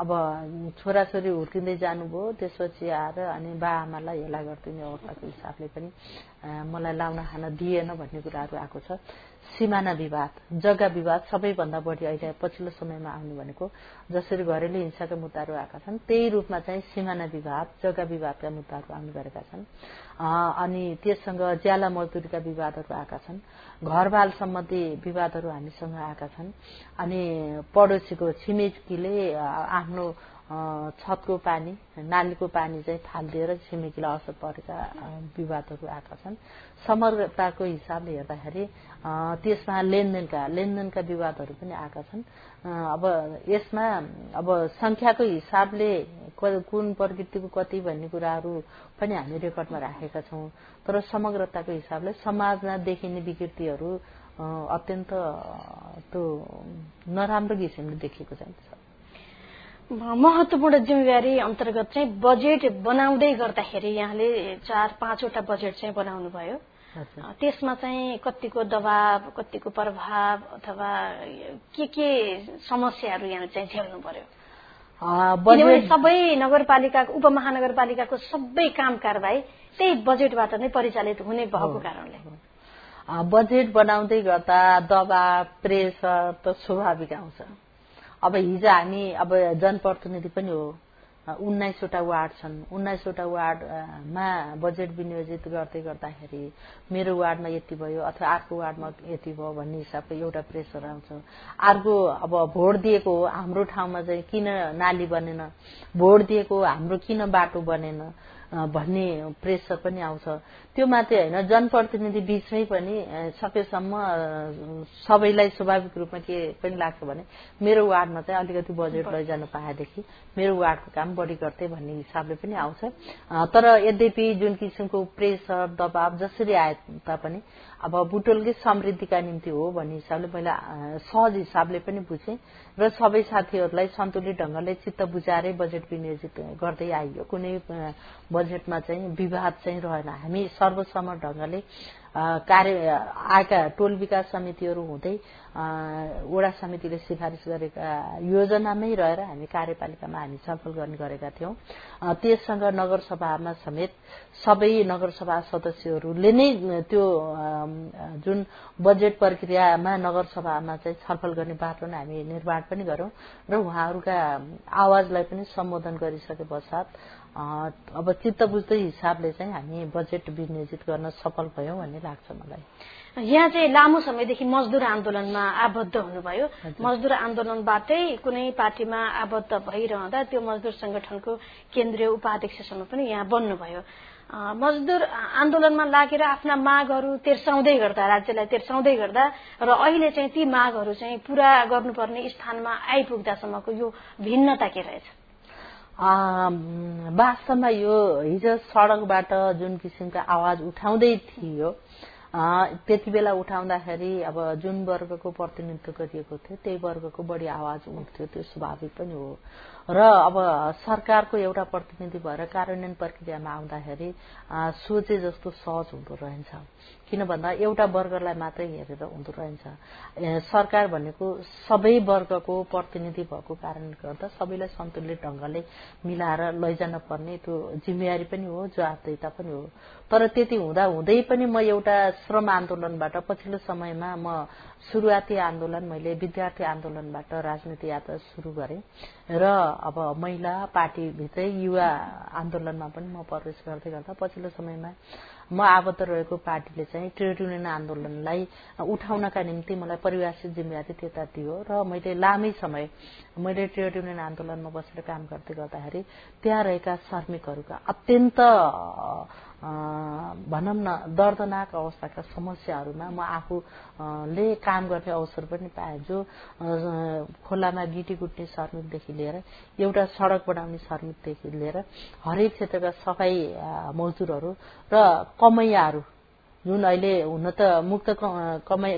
अब छोराछोरी हुर्किँदै जानुभयो त्यसपछि आएर अनि बा आमालाई हेला गरिदिने अवस्थाको हिसाबले पनि मलाई लाउन खान दिएन भन्ने कुराहरू आएको छ। सिमाना विवाद जग्गा विवाद सबैभन्दा बढी अहिले पछिल्लो समयमा आउने भनेको जसरी घरेलु हिंसाका मुद्दाहरू आएका छन् त्यही रूपमा चाहिँ सिमाना विवाद जग्गा विवादका मुद्दाहरू आउने गरेका छन्। अनि त्यससँग ज्याला मजदुरीका विवादहरू आएका छन्। घरबाल सम्बन्धी विवादहरू हामीसँग आएका छन्। अनि पडोसीको छिमेकीले आफ्नो छतको पानी नालीको पानी चाहिँ फालिदिएर छिमेकीलाई असर परेका विवादहरू आएका छन्। समग्रताको हिसाबले हेर्दाखेरि त्यसमा लेनदेनका लेनदेनका विवादहरू पनि आएका छन्। अब यसमा अब संख्याको हिसाबले कुन प्रकृतिको कति भन्ने कुराहरू पनि हामी रेकर्डमा राखेका छौं। तर समग्रताको हिसाबले समाजमा देखिने विकृतिहरू अत्यन्त त्यो नराम्रो किसिमले देखिएको छ। महत्वपूर्ण जिम्मेवारी अन्तर्गत चाहिँ बजेट बनाउँदै गर्दाखेरि यहाँले चार पाँचवटा बजेट चाहिँ बनाउनु भयो त्यसमा चाहिँ कतिको दबाव कतिको प्रभाव अथवा के के समस्याहरू यहाँ चाहिँ झेल्नु पर्यो सबै नगरपालिका उपमहानगरपालिकाको सबै काम कारवाही त्यही बजेटबाट नै परिचालित हुने भएको कारणले। बजेट बनाउँदै गर्दा दबाव प्रेसर त स्वाभाविक आउँछ। अब हिजो हामी अब जनप्रतिनिधि पनि हो। उन्नाइसवटा वार्ड छन्। उन्नाइसवटा वार्डमा बजेट विनियोजित गर्दै गर्दाखेरि मेरो वार्डमा यति भयो अथवा अर्को वार्डमा यति भयो भन्ने हिसाबको एउटा प्रेसर आउँछ। अर्को अब भोट दिएको हाम्रो ठाउँमा चाहिँ किन नाली बनेन? भोट दिएको हाम्रो किन बाटो बनेन? भन्ने प्रेसर पनि आउँछ। त्यो मात्रै होइन जनप्रतिनिधि बीचमै पनि सकेसम्म सबैलाई स्वाभाविक रूपमा के पनि लाग्छ भने मेरो वार्डमा चाहिँ अलिकति बजेट लैजान पाएदेखि मेरो वार्डको काम बढी गर्थे भन्ने हिसाबले पनि आउँछ। तर यद्यपि जुन किसिमको प्रेसर दबाव जसरी आए तापनि अब बुटोलकै समृद्धिका निम्ति हो भन्ने हिसाबले मैले सहज हिसाबले पनि बुझेँ र सबै साथीहरूलाई सन्तुलित ढंगले चित्त बुझाएरै बजेट विनियोजित गर्दै आइयो। कुनै बजेटमा चाहिँ विवाद चाहिँ रहेन। हामी सर्वसम्मत ढंगले कार्य आएका टोल विकास समितिहरू हुँदै वडा समितिले सिफारिस गरेका योजनामै रहेर हामी कार्यपालिकामा हामी छलफल गर्ने गरेका थियौं। त्यससँग नगरसभामा समेत सबै नगरसभा सदस्यहरूले नै त्यो जुन बजेट प्रक्रियामा नगरसभामा चाहिँ छलफल गर्ने बाटो नै हामी निर्माण पनि गर्यौं र उहाँहरूका आवाजलाई पनि सम्बोधन गरिसके पश्चात अब चित्त बुझ्दै हिसाबले चाहिँ हामी बजेट विनियोजित गर्न सफल भयौं भन्ने लाग्छ मलाई। यहाँ चाहिँ लामो समयदेखि मजदुर आन्दोलनमा आबद्ध हुनुभयो। मजदुर आन्दोलनबाटै कुनै पार्टीमा आबद्ध भइरहँदा त्यो मजदुर संगठनको केन्द्रीय उपाध्यक्षसम्म पनि यहाँ बन्नुभयो। मजदुर आन्दोलनमा लागेर आफ्ना मागहरू तेर्साउँदै गर्दा राज्यलाई तेर्साउँदै गर्दा र अहिले चाहिँ ती मागहरू चाहिँ पूरा गर्नुपर्ने स्थानमा आइपुग्दासम्मको यो भिन्नता के रहेछ? वास्तवमा यो हिजो सड़कबाट जुन किसिमका आवाज उठाउँदै थियो त्यति बेला उठाउँदाखेरि अब जुन वर्गको प्रतिनिधित्व गरिएको थियो त्यही वर्गको बढी आवाज उठ्थ्यो त्यो स्वाभाविक पनि हो। र अब सरकारको एउटा प्रतिनिधि भएर कार्यान्वयन प्रक्रियामा आउँदाखेरि सोचे जस्तो सहज हुँदो रहेछ किन भन्दा एउटा वर्गलाई मात्रै हेरेर हुँदो रहेछ सरकार भनेको सबै वर्गको प्रतिनिधि भएको कारणले गर्दा सबैलाई सन्तुलित ढंगले मिलाएर लैजान पर्ने त्यो जिम्मेवारी पनि हो जवाबदेता पनि हो। तर त्यति हुँदा हुँदै पनि म एउटा श्रम आन्दोलनबाट पछिल्लो समयमा म शुरूआती आन्दोलन मैले विद्यार्थी आन्दोलनबाट राजनीति यात्रा शुरू गरेँ। र अब महिला पार्टीभित्रै युवा आन्दोलनमा पनि म प्रवेश गर्दै गर्दा पछिल्लो समयमा म आबद्ध रहेको पार्टीले चाहिँ ट्रेड युनियन आन्दोलनलाई उठाउनका निम्ति मलाई परिभाषित जिम्मेवारी त्यता दियो। र मैले लामै समय मैले ट्रेड युनियन आन्दोलनमा बसेर काम गर्दै गर्दाखेरि त्यहाँ रहेका श्रमिकहरूका अत्यन्त भनौँ न दर्दनाक अवस्थाका समस्याहरूमा म आफूले काम गर्ने अवसर पनि पाएँ जो खोलामा गिटी गुट्ने श्रमिकदेखि लिएर एउटा सड़क बनाउने श्रमिकदेखि लिएर हरेक क्षेत्रका सफाई मजदुरहरू र कमैयाहरू जुन अहिले हुन त मुक्त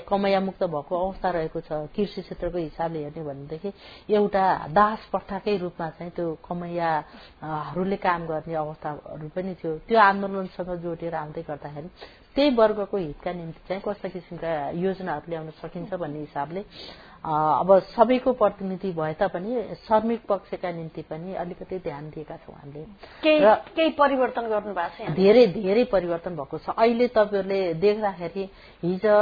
कमैया मुक्त भएको अवस्था रहेको छ कृषि क्षेत्रको हिसाबले हेर्ने भनेदेखि एउटा दास पट्टाकै रूपमा चाहिँ त्यो कमैयाहरूले काम गर्ने अवस्थाहरू पनि थियो। त्यो आन्दोलनसँग जोडेर आउँदै गर्दाखेरि त्यही वर्गको हितका निम्ति चाहिँ कस्ता किसिमका योजनाहरू ल्याउन सकिन्छ भन्ने हिसाबले अब सबैको प्रतिनिधि भए तापनि श्रमिक पक्षका निम्ति पनि अलिकति ध्यान दिएका छौँ हामीले। केही परिवर्तन गर्नु भएको छ धेरै धेरै परिवर्तन भएको छ। अहिले तपाईँहरूले देख्दाखेरि हिजो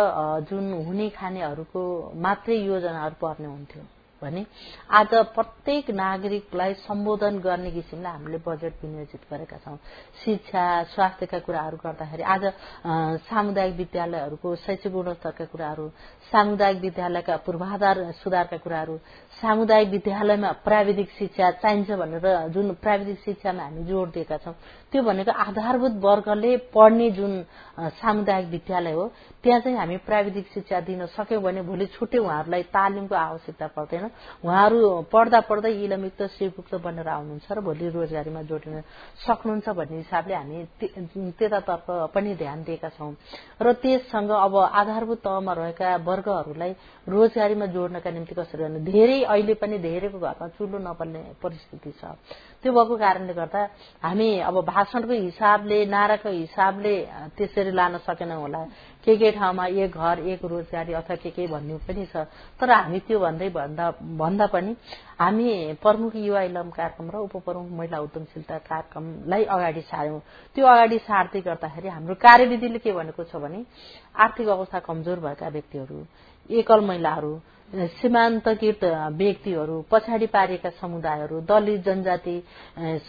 जुन हुने खानेहरूको मात्रै योजनाहरू पर्ने हुन्थ्यो। भने आज प्रत्येक नागरिकलाई सम्बोधन गर्ने किसिमले हामीले बजेट विनियोजित गरेका छौं। शिक्षा स्वास्थ्यका कुराहरू गर्दाखेरि आज सामुदायिक विद्यालयहरूको शैक्षिक गुणस्तरका कुराहरू सामुदायिक विद्यालयका पूर्वाधार सुधारका कुराहरू सामुदायिक विद्यालयमा प्राविधिक शिक्षा चाहिन्छ भनेर जुन प्राविधिक शिक्षामा हामी जोड़ दिएका छौं त्यो भनेको आधारभूत वर्गले पढ्ने जुन सामुदायिक विद्यालय हो त्यहाँ चाहिँ हामी प्राविधिक शिक्षा दिन सक्यौं भने भोलि छुट्टै उहाँहरूलाई तालिमको आवश्यकता पर्दैन। उहाँहरू पढ्दा पढ्दै इलमुक्त शिवयुक्त बनेर आउनुहुन्छ र भोलि रोजगारीमा जोडिन सक्नुहुन्छ भन्ने हिसाबले हामी त्यतातर्फ पनि ध्यान दिएका छौं। र त्यससँग अब आधारभूत तहमा रहेका वर्गहरूलाई रोजगारीमा जोड्नका निम्ति कसरी गर्ने? धेरै अहिले पनि धेरैको घरमा चुलो नपर्ने परिस्थिति छ। त्यो भएको कारणले गर्दा हामी अब भाषणको हिसाबले नाराको हिसाबले त्यसरी लान सकेनौं होला। के के ठाउँमा एक घर एक रोजगारी अथवा के के भन्ने पनि छ। तर हामी त्यो भन्दै भन्दा भन्दा पनि हामी प्रमुख युवा इलम कार्यक्रम र उपप्रमुख महिला उद्यमशीलता कार्यक्रमलाई अगाडि सार्यौं। त्यो अगाडि सार्दै गर्दाखेरि हाम्रो कार्यविधिले के भनेको छ भने आर्थिक अवस्था कमजोर भएका व्यक्तिहरू एकल महिलाहरू सीमान्तकृत व्यक्तिहरू पछाडि पारिएका समुदायहरू दलित जनजाति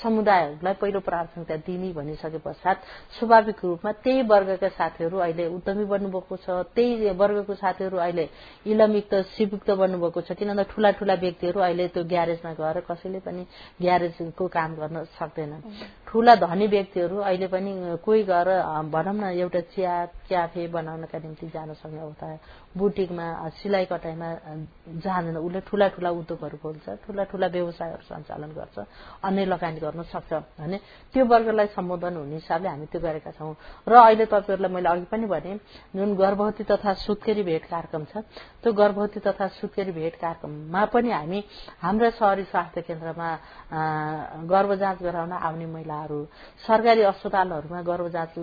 समुदायहरूलाई पहिलो प्राथमिकता दिने भनिसके पश्चात स्वाभाविक रूपमा त्यही वर्गका साथीहरू अहिले उद्यमी बन्नुभएको छ त्यही वर्गको साथीहरू अहिले इलमयुक्त सिपयुक्त बन्नुभएको छ। किन भन्दा ठूला ठूला व्यक्तिहरू अहिले त्यो ग्यारेजमा गएर कसैले पनि ग्यारेजको काम गर्न सक्दैन। ठूला धनी व्यक्तिहरू अहिले पनि कोही गएर भनौँ न एउटा चिया क्याफे बनाउनका निम्ति जान सक्ने अवस्था बुटिकमा सिलाइ कटाइमा जाँदैन। उसले ठूला ठूला उद्योगहरू खोल्छ ठूला ठूला व्यवसायहरू सञ्चालन गर्छ। अन्य लगानी गर्न सक्छ भने त्यो वर्गलाई सम्बोधन हुने हिसाबले हामी त्यो गरेका छौं। र अहिले तपाईँहरूलाई मैले अघि पनि भने जुन गर्भवती तथा सुत्केरी भेट कार्यक्रम छ त्यो गर्भवती तथा सुत्केरी भेट कार्यक्रममा पनि हामी हाम्रा शहरी स्वास्थ्य केन्द्रमा गर्भ जाँच गराउन आउने महिलाहरू सरकारी अस्पतालहरूमा गर्भ जाँच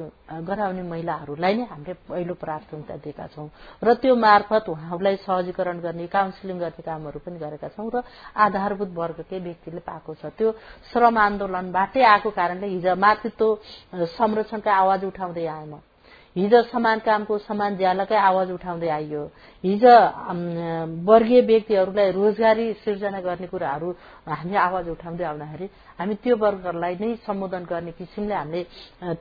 गराउने महिलाहरूलाई नै हामीले पहिलो प्राथमिकता दिएका छौं। र त्यो मार्फत उहाँहरूलाई सहजीकरण गर्ने काउन्सिलिङ गर्ने कामहरू पनि गरेका छौं र आधारभूत वर्गकै व्यक्तिले पाएको छ। त्यो श्रम आन्दोलनबाटै आएको कारणले हिजो मातृत्व संरक्षणका आवाज उठाउँदै आए म। हिजो समान कामको समान ज्यालाकै आवाज उठाउँदै आइयो। हिजो वर्गीय व्यक्तिहरूलाई रोजगारी सिर्जना गर्ने कुराहरू हामी आवाज उठाउँदै आउँदाखेरि हामी त्यो वर्गहरूलाई नै सम्बोधन गर्ने किसिमले हामीले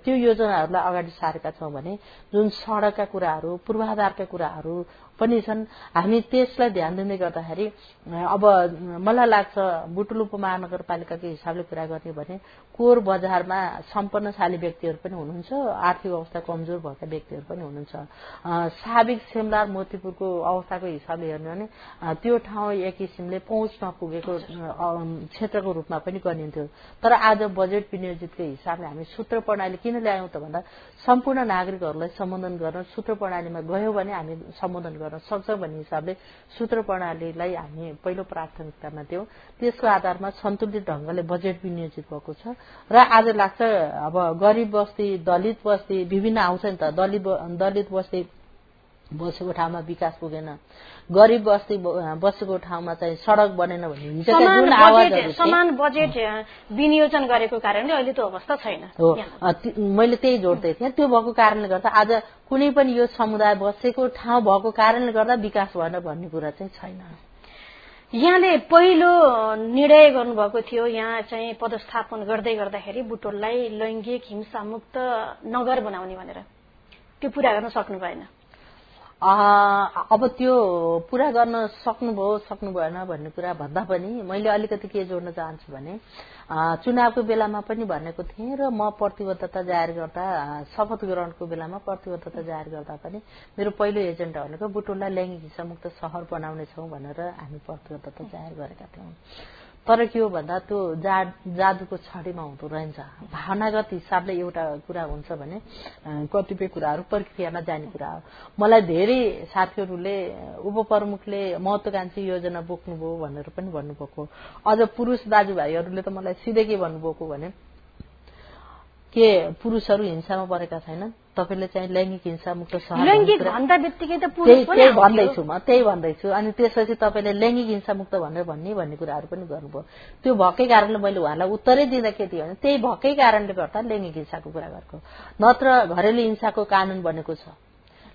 त्यो योजनाहरूलाई अगाडि सारेका छौं भने जुन सड़कका कुराहरू पूर्वाधारका कुराहरू पनि छन् हामी त्यसलाई ध्यान दिँदै गर्दाखेरि अब मलाई लाग्छ बुटुल उपमहानगरपालिकाको हिसाबले कुरा गर्ने भने कोर बजारमा सम्पन्नशाली व्यक्तिहरू पनि हुनुहुन्छ आर्थिक अवस्था कमजोर भएका व्यक्तिहरू पनि हुनुहुन्छ। साबिक सेमलार मोतीपुरको अवस्थाको हिसाबले हेर्नु भने त्यो ठाउँ एक किसिमले पहुँच नपुगेको क्षेत्रको रूपमा पनि गनिन्थ्यो। तर आज बजेट विनियोजितको हिसाबले हामी सूत्र प्रणाली किन ल्यायौं त भन्दा सम्पूर्ण नागरिकहरूलाई सम्बोधन गर्न सूत्र प्रणालीमा गयो भने हामी सम्बोधन गर्न सक्छौं भन्ने हिसाबले सूत्र प्रणालीलाई हामी पहिलो प्राथमिकतामा दियौं। त्यसको आधारमा सन्तुलित ढंगले बजेट विनियोजित भएको छ। र आज लाग्छ अब गरिब बस्ती दलित बस्ती विभिन्न आउँछ नि त दलित बस्ती बसेको ठाउँमा विकास पुगेन। गरिब बस्ती बसेको ठाउँमा चाहिँ सड़क बनेन भने समान बजेट विनियोजन गरेको कारणले अहिले त्यो अवस्था छैन। हो। मैले त्यही जोड्दै थिएँ। त्यो भएको कारणले गर्दा आज कुनै पनि यो समुदाय बसेको ठाउँ भएको कारणले गर्दा विकास भएन भन्ने कुरा चाहिँ छैन। यहाँले पहिलो निर्णय गर्नुभएको थियो। यहाँ चाहिँ पदस्थापन गर्दै गर्दाखेरि बुटोललाई लैङ्गिक हिंसा मुक्त नगर बनाउने भनेर। त्यो पूरा गर्न सक्नु भएन अब त्यो पूरा गर्न सक्नुभयो सक्नु भएन भन्ने कुरा भन्दा पनि मैले अलिकति के जोड्न चाहन्छु भने चुनावको बेलामा पनि भनेको थिएँ र म प्रतिबद्धता जाहेर गर्दा शपथ ग्रहणको बेलामा प्रतिबद्धता जाहेर गर्दा पनि मेरो पहिलो एजेन्डा भनेको बुटोललाई लैङ्गिक हिंसामुक्त सहर बनाउनेछौ भनेर हामी प्रतिबद्धता जाहेर गरेका थियौं। तर के हो भन्दा त्यो जादुको छडीमा हुँदो रहन्छ भावनागत हिसाबले एउटा कुरा हुन्छ भने कतिपय कुराहरू प्रक्रियामा जाने कुरा हो। मलाई धेरै साथीहरूले उपप्रमुखले महत्वाकांक्षी योजना बोक्नुभयो भनेर पनि भन्नुभएको अझ पुरुष दाजुभाइहरूले त मलाई सिधै के भन्नुभएको भने के पुरुषहरू हिंसामा परेका छैनन्? तपाईँले चाहिँ लैङ्गिक हिंसा मुक्त त्यही भन्दैछु म त्यही भन्दैछु। अनि त्यसपछि तपाईँले लैङ्गिक हिंसा मुक्त भनेर भन्ने भन्ने कुराहरू पनि गर्नुभयो। त्यो भएकै कारणले मैले उहाँलाई उत्तरै दिँदा के थियो भने त्यही भएकै कारणले गर्दा लैङ्गिक हिंसाको कुरा गरेको। नत्र घरेलु हिंसाको कानून बनेको छ।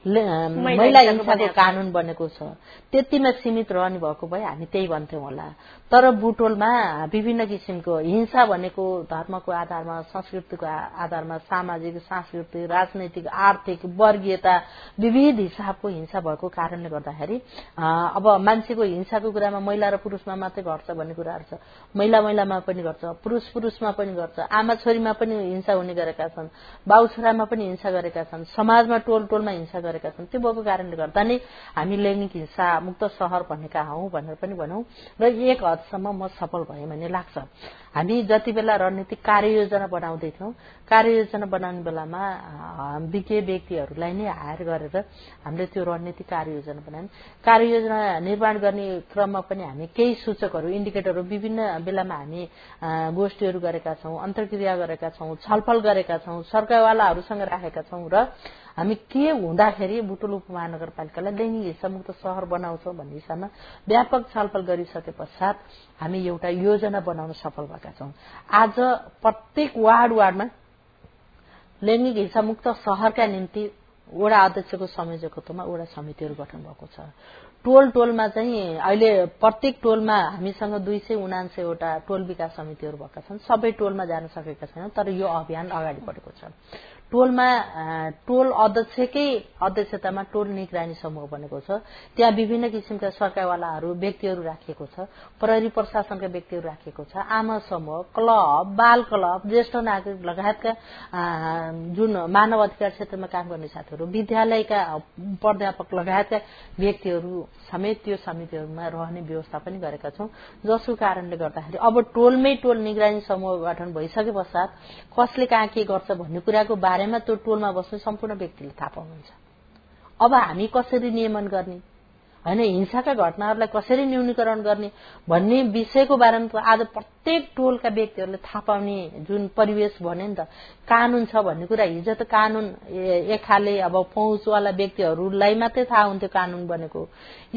महिला हिंसाको कानून बनेको छ। त्यतिमा सीमित रहने भएको भए हामी त्यही भन्थ्यौं होला। तर बुटोलमा विभिन्न किसिमको हिंसा भनेको धर्मको आधारमा संस्कृतिको आधारमा सामाजिक सांस्कृतिक राजनैतिक आर्थिक वर्गीयता विविध हिसाबको हिंसा भएको कारणले गर्दाखेरि अब मान्छेको हिंसाको कुरामा महिला र पुरुषमा मात्रै घट्छ भन्ने कुराहरू छ। महिला महिलामा पनि गर्छ पुरुष पुरुषमा पनि गर्छ आमा छोरीमा पनि हिंसा हुने गरेका छन् बाउ छोरामा पनि हिंसा गरेका छन् समाजमा टोल टोलमा हिंसा गरेका छन्। त्यो भएको कारणले गर्दा नै हामी लैङ्गिक हिंसा मुक्त सहर भनेका हौ भनेर पनि भनौं। र एक हदसम्म म सफल भएँ भन्ने लाग्छ। हामी जति बेला रणनीतिक कार्ययोजना बनाउँदैथ्यौं कार्ययोजना बनाउने बेलामा विज्ञ व्यक्तिहरूलाई नै हायर गरेर हामीले त्यो रणनीतिक कार्ययोजना बनायौँ। कार्ययोजना निर्माण गर्ने क्रममा पनि हामी केही सूचकहरू इन्डिकेटरहरू विभिन्न बेलामा हामी गोष्ठीहरू गरेका छौं अन्तर्क्रिया गरेका छौं छलफल गरेका छौं सरकारवालाहरूसँग राखेका छौं र हामी के हुँदाखेरि बुटुल उपमहानगरपालिकालाई दैनिक हिस्सामुक्त सहर बनाउँछौ भन्ने हिसाबमा व्यापक छलफल गरिसके पश्चात हामी एउटा योजना बनाउन सफल भएका छौं। आज प्रत्येक वार्ड वार्डमा लैङ्गिक हिंसामुक्त सहरका निम्ति वडा अध्यक्षको संयोजकत्वमा वडा समितिहरू गठन भएको छ। टोल टोलमा चाहिँ अहिले प्रत्येक टोलमा हामीसँग दुई सय उनान्सयवटा टोल विकास समितिहरू भएका छन्। सबै टोलमा जान सकेका छैनौं तर यो अभियान अगाडि बढेको छ। टोलमा टोल अध्यक्षकै अध्यक्षतामा टोल निगरानी समूह बनेको छ। त्यहाँ विभिन्न किसिमका सरकारवालाहरू व्यक्तिहरू राखिएको छ। प्रहरी प्रशासनका व्यक्तिहरू राखिएको छ। आमा समूह क्लब बाल क्लब ज्येष्ठ नागरिक लगायतका जुन मानव अधिकार क्षेत्रमा काम गर्ने साथीहरू विद्यालयका प्राध्यापक लगायतका व्यक्तिहरू समेत त्यो समितिहरूमा रहने व्यवस्था पनि गरेका छौं। जसको कारणले गर्दाखेरि अब टोलमै टोल निगरानी समूह गठन भइसके पश्चात कसले कहाँ के गर्छ भन्ने कुराको बारेमा त्यो टोलमा बस्ने सम्पूर्ण व्यक्तिले थाहा पाउनुहुन्छ। अब हामी कसरी नियमन गर्ने? होइन हिंसाका घटनाहरूलाई कसरी न्यूनीकरण गर्ने भन्ने विषयको बारेमा आज प्रत्येक टोलका व्यक्तिहरूले थाहा पाउने जुन परिवेश भन्यो नि त कानून छ भन्ने कुरा हिजो त कानून एक खाले अब पहुँचवाला व्यक्तिहरूलाई मात्रै थाहा हुन्थ्यो कानून बनेको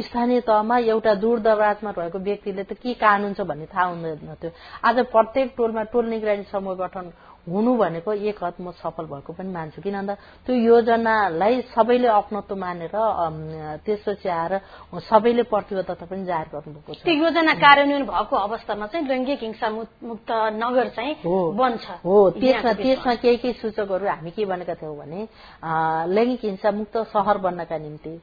स्थानीय तहमा एउटा दूर दराजमा रहेको व्यक्तिले त के कानून छ भन्ने थाहा हुँदैन थियो। आज प्रत्येक टोलमा टोल निगरानी समूह गठन हुनु भनेको एक हद म सफल भएको पनि मान्छु। किन भन्दा त्यो योजनालाई सबैले अपनत्व मानेर त्यसपछि आएर सबैले प्रतिबद्धता पनि जाहेर गर्नुभएको छ। त्यो योजना कार्यान्वयन भएको अवस्थामा चाहिँ लैङ्गिक हिंसा मुक्त नगर चाहिँ बन्छ। हो त्यसमा त्यसमा केही केही सूचकहरू हामी के भनेका थियौँ भने लैङ्गिक हिंसा मुक्त सहर बन्नका निम्ति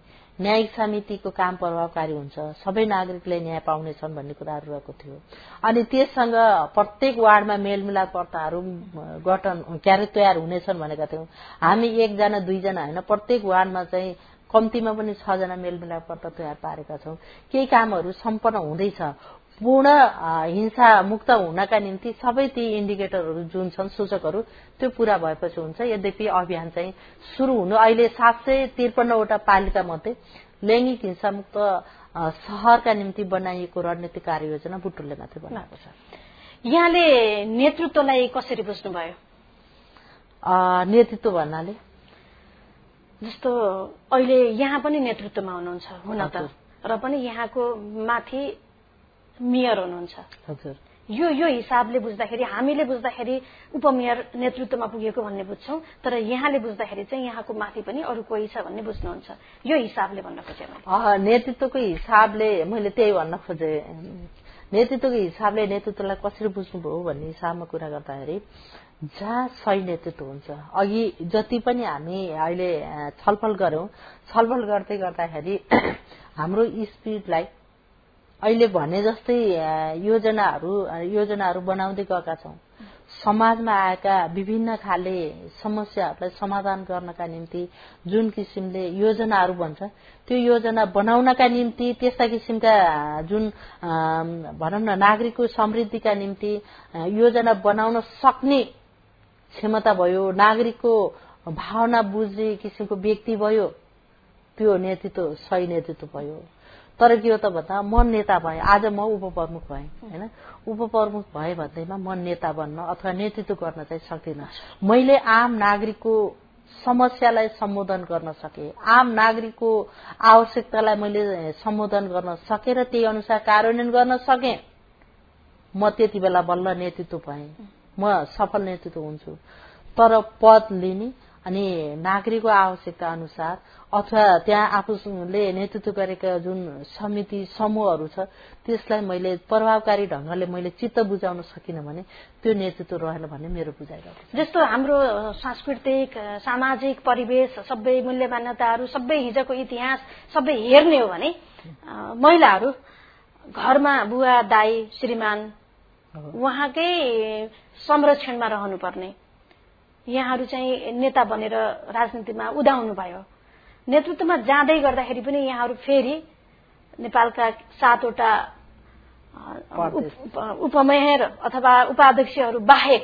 न्यायिक समितिको काम प्रभावकारी हुन्छ। सबै नागरिकले न्याय पाउनेछन् भन्ने कुराहरू रहेको थियो। अनि त्यससँग प्रत्येक वार्डमा मेलमिलापकर्ताहरू गठन के अरे तयार हुनेछन् भनेका थियौँ। हामी एकजना दुईजना होइन प्रत्येक वार्डमा चाहिँ कम्तीमा पनि छजना मेलमिलापकर्ता तयार पारेका छौं। केही कामहरू सम्पन्न हुँदैछ। पूर्ण हिंसा मुक्त हुनका निम्ति सबै ती इन्डिकेटरहरू जुन छन् सूचकहरू त्यो पूरा भएपछि हुन्छ। यद्यपि अभियान चाहिँ शुरू हुनु अहिले सात सय त्रिपन्नवटा पालिका मध्ये लैङ्गिक हिंसामुक्त शहरका निम्ति बनाइएको रणनीतिक कार्ययोजना बुटुलले मात्रै बनाएको छ। यहाँले नेतृत्वलाई कसरी बुझ्नुभयो? नेतृत्व भन्नाले? जस्तो अहिले यहाँ पनि नेतृत्वमा हुनुहुन्छ हुन त। र पनि यहाँको माथि मेयर हुनुहुन्छ। हजुर। यो यो हिसाबले बुझ्दाखेरि हामीले बुझ्दाखेरि उपमेयर नेतृत्वमा पुगेको भन्ने बुझ्छौं तर यहाँले बुझ्दाखेरि चाहिँ यहाँको माथि पनि अरू कोही छ भन्ने बुझ्नुहुन्छ। यो हिसाबले भन्न खोजेँ नेतृत्वको हिसाबले मैले त्यही भन्न खोजेँ। नेतृत्वको हिसाबले नेतृत्वलाई कसरी बुझ्नुभयो भन्ने हिसाबमा कुरा गर्दाखेरि जहाँ सही नेतृत्व हुन्छ अघि जति पनि हामी अहिले छलफल गर्यौं छलफल गर्दै गर्दाखेरि हाम्रो स्पिडलाई अहिले भने जस्तै योजनाहरू योजनाहरू बनाउँदै गएका छौं। समाजमा आएका विभिन्न खाले समस्याहरूलाई समाधान गर्नका निम्ति जुन किसिमले योजनाहरू बन्छ त्यो योजना बनाउनका निम्ति त्यस्ता किसिमका जुन भनौँ न नागरिकको समृद्धिका निम्ति योजना बनाउन सक्ने क्षमता भयो नागरिकको भावना बुझ्ने किसिमको व्यक्ति भयो त्यो नेतृत्व सही नेतृत्व भयो। तर के हो त भन्दा म नेता भएँ। आज म उपप्रमुख भएँ होइन? उपप्रमुख भए भन्दैमा म नेता बन्न अथवा नेतृत्व गर्न चाहिँ सक्दिनँ। मैले आम नागरिकको समस्यालाई सम्बोधन गर्न सके। आम नागरिकको आवश्यकतालाई मैले सम्बोधन गर्न सके र त्यही अनुसार कार्यान्वयन गर्न सके। म त्यति बेला बल्ल नेतृत्व भएँ। म सफल नेतृत्व हुन्छु। तर पद लिने अनि नागरिकको आवश्यकता अनुसार अथवा त्यहाँ आफूले नेतृत्व गरेका जुन समिति समूहहरू छ त्यसलाई मैले प्रभावकारी ढंगले मैले चित्त बुझाउन सकिनँ भने त्यो नेतृत्व रहेन भन्ने मेरो बुझाइ जस्तो हाम्रो सांस्कृतिक सामाजिक परिवेश सबै मूल्य मान्यताहरू सबै हिजोको इतिहास सबै हेर्ने हो भने महिलाहरू घरमा बुवा दाई श्रीमान उहाँकै संरक्षणमा रहनुपर्ने। यहाँहरू चाहिँ नेता बनेर राजनीतिमा उदाउनु भयो। नेतृत्वमा जाँदै गर्दाखेरि पनि यहाँहरू फेरि नेपालका सातवटा उपमेयर अथवा उपाध्यक्षहरू बाहेक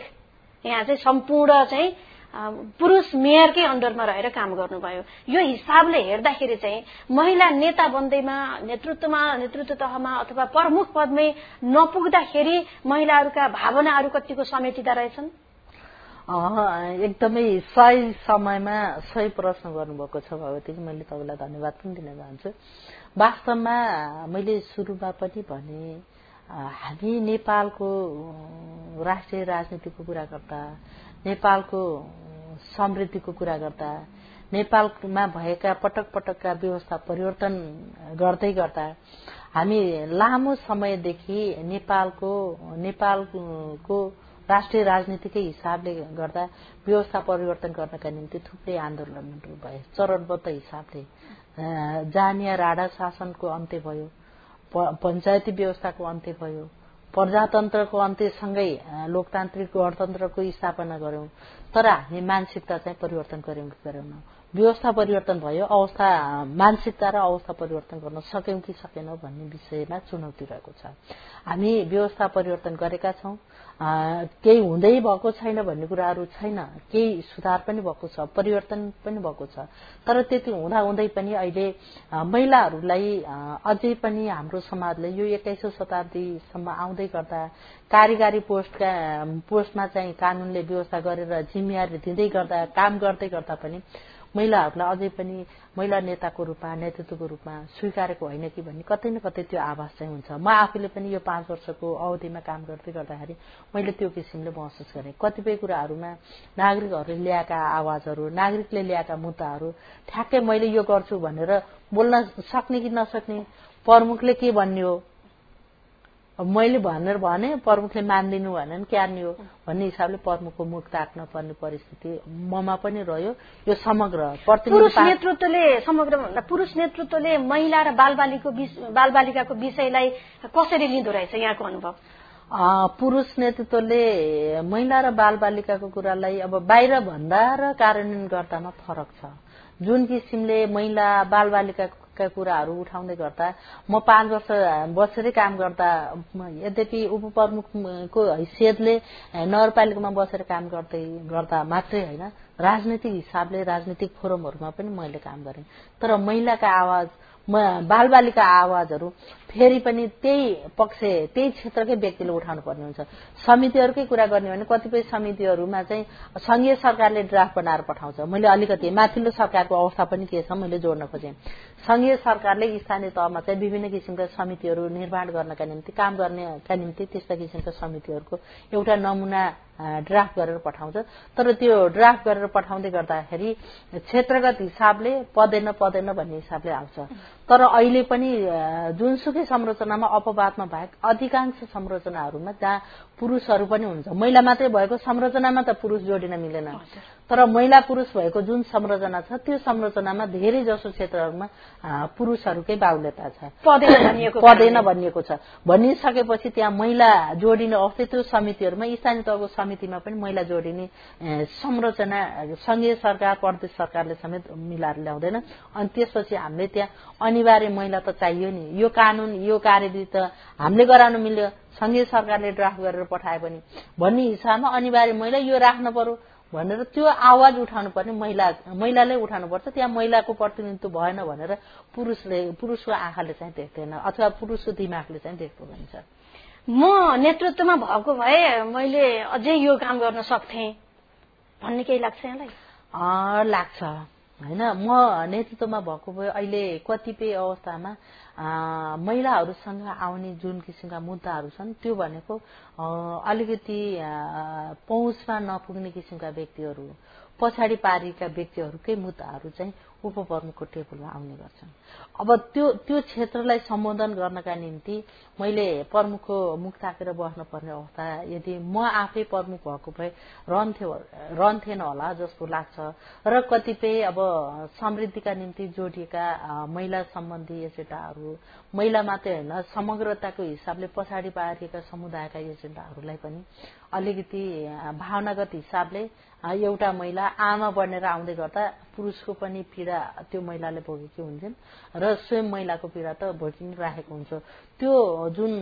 यहाँ चाहिँ सम्पूर्ण चाहिँ पुरुष मेयरकै अन्डरमा रहेर काम गर्नुभयो। यो हिसाबले हेर्दाखेरि चाहिँ महिला नेता बन्दैमा नेतृत्वमा नेतृत्व तहमा अथवा प्रमुख पदमै नपुग्दाखेरि महिलाहरूका भावनाहरू कतिको समेटिँदा रहेछन्? एकदमै सही समयमा सही प्रश्न गर्नुभएको छ भगवतीजी। मैले तपाईँलाई धन्यवाद पनि दिन चाहन्छु। वास्तवमा मैले सुरुमा पनि भने हामी नेपालको राष्ट्रिय राजनीतिको कुरा गर्दा नेपालको समृद्धिको कुरा गर्दा नेपालमा भएका पटक पटकका व्यवस्था परिवर्तन गर्दै गर्दा हामी लामो समयदेखि नेपालको नेपालको राष्ट्रिय राजनीतिकै हिसाबले गर्दा व्यवस्था परिवर्तन गर्नका निम्ति थुप्रै आन्दोलनहरू भए चरणबद्ध हिसाबले जानिया राडा शासनको अन्त्य भयो पञ्चायती व्यवस्थाको अन्त्य भयो प्रजातन्त्रको अन्त्यसँगै लोकतान्त्रिक गणतन्त्रको स्थापना गर्यौं तर हामी मानसिकता चाहिँ परिवर्तन गर्यौं कि गरेनौं व्यवस्था परिवर्तन भयो अवस्था मानसिकता र अवस्था परिवर्तन गर्न सक्यौं कि सकेनौं भन्ने विषयमा चुनौती रहेको छ। हामी व्यवस्था परिवर्तन गरेका छौं। केही हुँदै भएको छैन भन्ने कुराहरू छैन। केही सुधार पनि भएको छ परिवर्तन पनि भएको छ। तर त्यति हुँदा हुँदै पनि अहिले महिलाहरूलाई अझै पनि हाम्रो समाजले यो एक्काइसौं शताब्दीसम्म आउँदै गर्दा कार्यकारी पोस्टका पोस्टमा चाहिँ कानूनले व्यवस्था गरेर जिम्मेवारी दिँदै गर्दा काम गर्दै गर्दा पनि महिलाहरूलाई अझै पनि महिला नेताको रूपमा नेतृत्वको रूपमा स्वीकारेको होइन कि भन्ने कतै न कतै त्यो आभास चाहिँ हुन्छ। म आफूले पनि यो पाँच वर्षको अवधिमा काम गर्दै गर्दाखेरि मैले त्यो किसिमले महसुस गरेँ। कतिपय कुराहरूमा नागरिकहरूले ल्याएका आवाजहरू नागरिकले ल्याएका मुद्दाहरू ठ्याक्कै मैले यो गर्छु भनेर बोल्न सक्ने कि नसक्ने प्रमुखले के भन्ने हो मैले भनेर भने प्रमुखले मानिदिनु भने क्यार्ने हो भन्ने हिसाबले प्रमुखको मुख ताक्न पर्ने परिस्थिति ममा पनि रह्यो। यो समग्र पुरुष नेतृत्वले समग्र भन्दा पुरुष नेतृत्वले महिला र बालबालिको बालबालिकाको विषयलाई कसरी लिँदो रहेछ यहाँको अनुभव? पुरुष नेतृत्वले महिला र बालबालिकाको कुरालाई अब बाहिर भन्दा र कार्यान्वयन गर्दामा फरक छ। जुन किसिमले महिला बालबालिकाका कुराहरू उठाउँदै गर्दा म पाँच वर्ष बसेरै काम गर्दा यद्यपि उपप्रमुखको हैसियतले नगरपालिकामा बसेर काम गर्दै गर्दा मात्रै होइन राजनैतिक हिसाबले राजनैतिक फोरमहरूमा पनि मैले काम गरेँ। तर महिलाका आवाज बालबालिका आवाजहरू फेरि पनि त्यही पक्ष त्यही क्षेत्रकै व्यक्तिले उठाउनु पर्ने हुन्छ। समितिहरूकै कुरा गर्ने भने कतिपय समितिहरूमा चाहिँ संघीय सरकारले ड्राफ्ट बनाएर पठाउँछ। मैले अलिकति माथिल्लो सरकारको अवस्था पनि के छ मैले जोड्न खोजेँ। संघीय सरकारले स्थानीय तहमा चाहिँ विभिन्न किसिमका समितिहरू निर्माण गर्नका निम्ति काम गर्नेका निम्ति त्यस्ता किसिमका समितिहरूको एउटा नमुना ड्राफ्ट गरेर पठाउँछ। तर त्यो ड्राफ्ट गरेर पठाउँदै गर्दाखेरि क्षेत्रगत हिसाबले पदेन पदेन भन्ने हिसाबले आउँछ। तर अहिले पनि जुनसुकै संरचनामा अपवादमा बाहेक अधिकांश संरचनाहरूमा जहाँ पुरूषहरू पनि हुन्छ। महिला मात्रै भएको संरचनामा त पुरूष जोडिन मिलेन। तर महिला पुरूष भएको जुन संरचना छ त्यो संरचनामा धेरै जसो क्षेत्रहरूमा पुरूषहरूकै बाहुल्यता छ। पदेन भनिएको छ। भनिसकेपछि त्यहाँ महिला जोडिने अवस्था त्यो समितिहरूमा स्थानीय तहको समितिमा पनि महिला जोडिने संरचना संघीय सरकार प्रदेश सरकारले समेत मिलाएर ल्याउँदैन। अनि त्यसपछि हामीले त्यहाँ अनिवार्य महिला त चाहियो नि। यो कानून यो कार्यविधि त हामीले गराउनु मिल्यो। संघीय सरकारले ड्राफ्ट गरेर पठाए पनि। भन्ने हिसाबमा अनिवार्य महिला यो राख्न पर्यो भनेर त्यो आवाज उठाउनु पर्ने महिला महिलाले उठाउनुपर्छ त्यहाँ महिलाको प्रतिनिधित्व भएन भनेर पुरुषले पुरुषको आँखाले चाहिँ देख्दैन अथवा पुरुषको दिमागले चाहिँ देख्दो भन्छ म नेतृत्वमा भएको भए मैले अझै यो काम गर्न सक्थेँ भन्ने केही लाग्छ यहाँलाई? लाग्छ। होइन म नेतृत्वमा भएको भए अहिले कतिपय अवस्थामा महिलाहरूसँग आउने जुन किसिमका मुद्दाहरू छन् त्यो भनेको अलिकति पहुँचमा नपुग्ने किसिमका व्यक्तिहरू पछाडि पारिएका व्यक्तिहरूकै मुद्दाहरू चाहिँ उपप्रमुखको टेबलमा आउने गर्छन्। अब त्यो त्यो क्षेत्रलाई सम्बोधन गर्नका निम्ति मैले प्रमुखको मुख ताकेर बस्नुपर्ने अवस्था यदि म आफै प्रमुख भएको भए रहन्थ्यो रहन्थेन होला जस्तो लाग्छ र कतिपय अब समृद्धिका निम्ति जोडिएका महिला सम्बन्धी एजेन्डाहरू महिला मात्रै होइन समग्रताको हिसाबले पछाडि पारिएका समुदायका एजेन्डाहरूलाई पनि अलिकति भावनागत हिसाबले एउटा महिला आमा बनेर आउँदै गर्दा पुरुषको पनि पीड़ा त्यो महिलाले भोगेकी हुन्छन् र स्वयं महिलाको पीड़ा त भोगि राखेको हुन्छ। त्यो जुन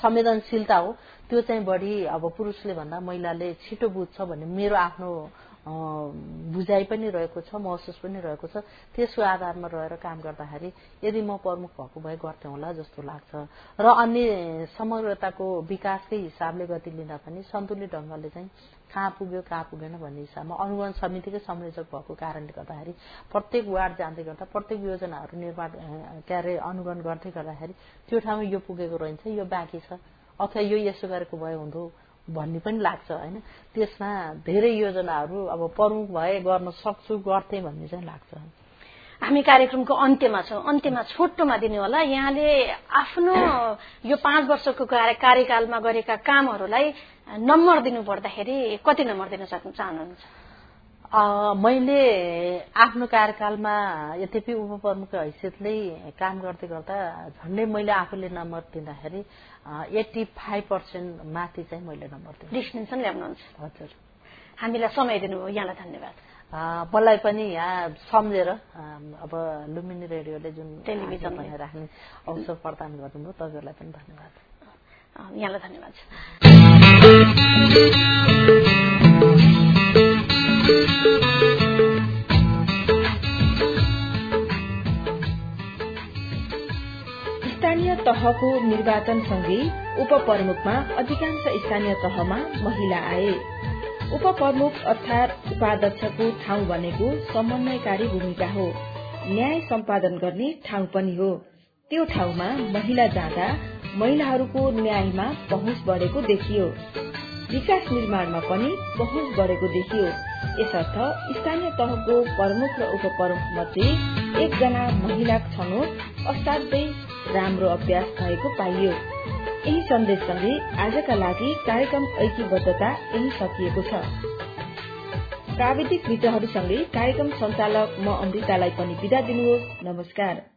संवेदनशीलता हो त्यो चाहिँ बढी अब पुरुषले भन्दा महिलाले छिटो बुझ्छ भन्ने मेरो आफ्नो बुझाइ पनि रहेको छ महसुस पनि रहेको छ। त्यसको आधारमा रहेर काम गर्दाखेरि यदि म प्रमुख भएको भए गर्थेँ होला जस्तो लाग्छ। र अन्य समग्रताको विकासकै हिसाबले गति लिँदा पनि सन्तुलित ढंगले चाहिँ कहाँ पुग्यो कहाँ पुगेन भन्ने हिसाबमा अनुगमन समितिकै संयोजक भएको कारणले गर्दाखेरि प्रत्येक वार्ड जाँदै गर्दा प्रत्येक योजनाहरू निर्माण के अरे अनुगमन गर्दै गर्दाखेरि त्यो ठाउँमा यो पुगेको रहन्छ यो बाँकी छ। अथवा यो यसो गरेको भए हुँदो। भन्ने पनि लाग्छ होइन? त्यसमा धेरै योजनाहरू अब प्रमुख भए गर्न सक्छु गर्थे भन्ने चाहिँ लाग्छ। हामी कार्यक्रमको अन्त्यमा छौँ। अन्त्यमा छोटोमा दिनु होला। यहाँले आफ्नो यो पाँच वर्षको कार्यकालमा गरेका कामहरूलाई नम्बर दिनु पर्दाखेरि कति नम्बर दिन सक्नु चाहनुहुन्छ? मैले आफ्नो कार्यकालमा यद्यपि उपप्रमुखको हैसियतले काम गर्दै गर्दा झन्डै मैले आफूले नम्बर दिँदाखेरि एट्टी फाइभ पर्सेन्ट माथि चाहिँ मैले नम्बर दिएँ। डिस्टिङसन ल्याउनुहुन्छ। हजुर। हामीलाई समय दिनुभयो। यहाँलाई धन्यवाद। मलाई पनि यहाँ सम्झेर अब लुम्बिनी रेडियोले जुन टेलिभिजन राख्ने अवसर प्रदान गर्नुभयो तपाईँहरूलाई पनि धन्यवाद। यहाँलाई धन्यवाद। तहको निर्वाचनसँगै उपप्रमुखमा अधिकांश स्थानीय तहमा महिला आए। उपप्रमुख अर्थात उपाध्यक्षको ठाउँ भनेको समन्वयकारी भूमिका हो। न्याय सम्पादन गर्ने ठाउँ पनि हो। त्यो ठाउँमा महिला जाँदा महिलाहरूको न्यायमा पहुँच बढ़ेको देखियो। विकास निर्माणमा पनि पहुँच बढ़ेको देखियो। यसर्थ स्थानीय तहको प्रमुख र उपप्रमुख मध्ये एकजना महिला छनौट असाध्यै राम्रो अभ्यास भएको पाइयो। यही सन्देशसँगै आजका लागि कार्यक्रम ऐक्यबद्धता यही सकिएको छ। प्राविधिक मित्रहरूसँगै कार्यक्रम संचालक म अमृतालाई पनि विदा दिनुहोस्। नमस्कार।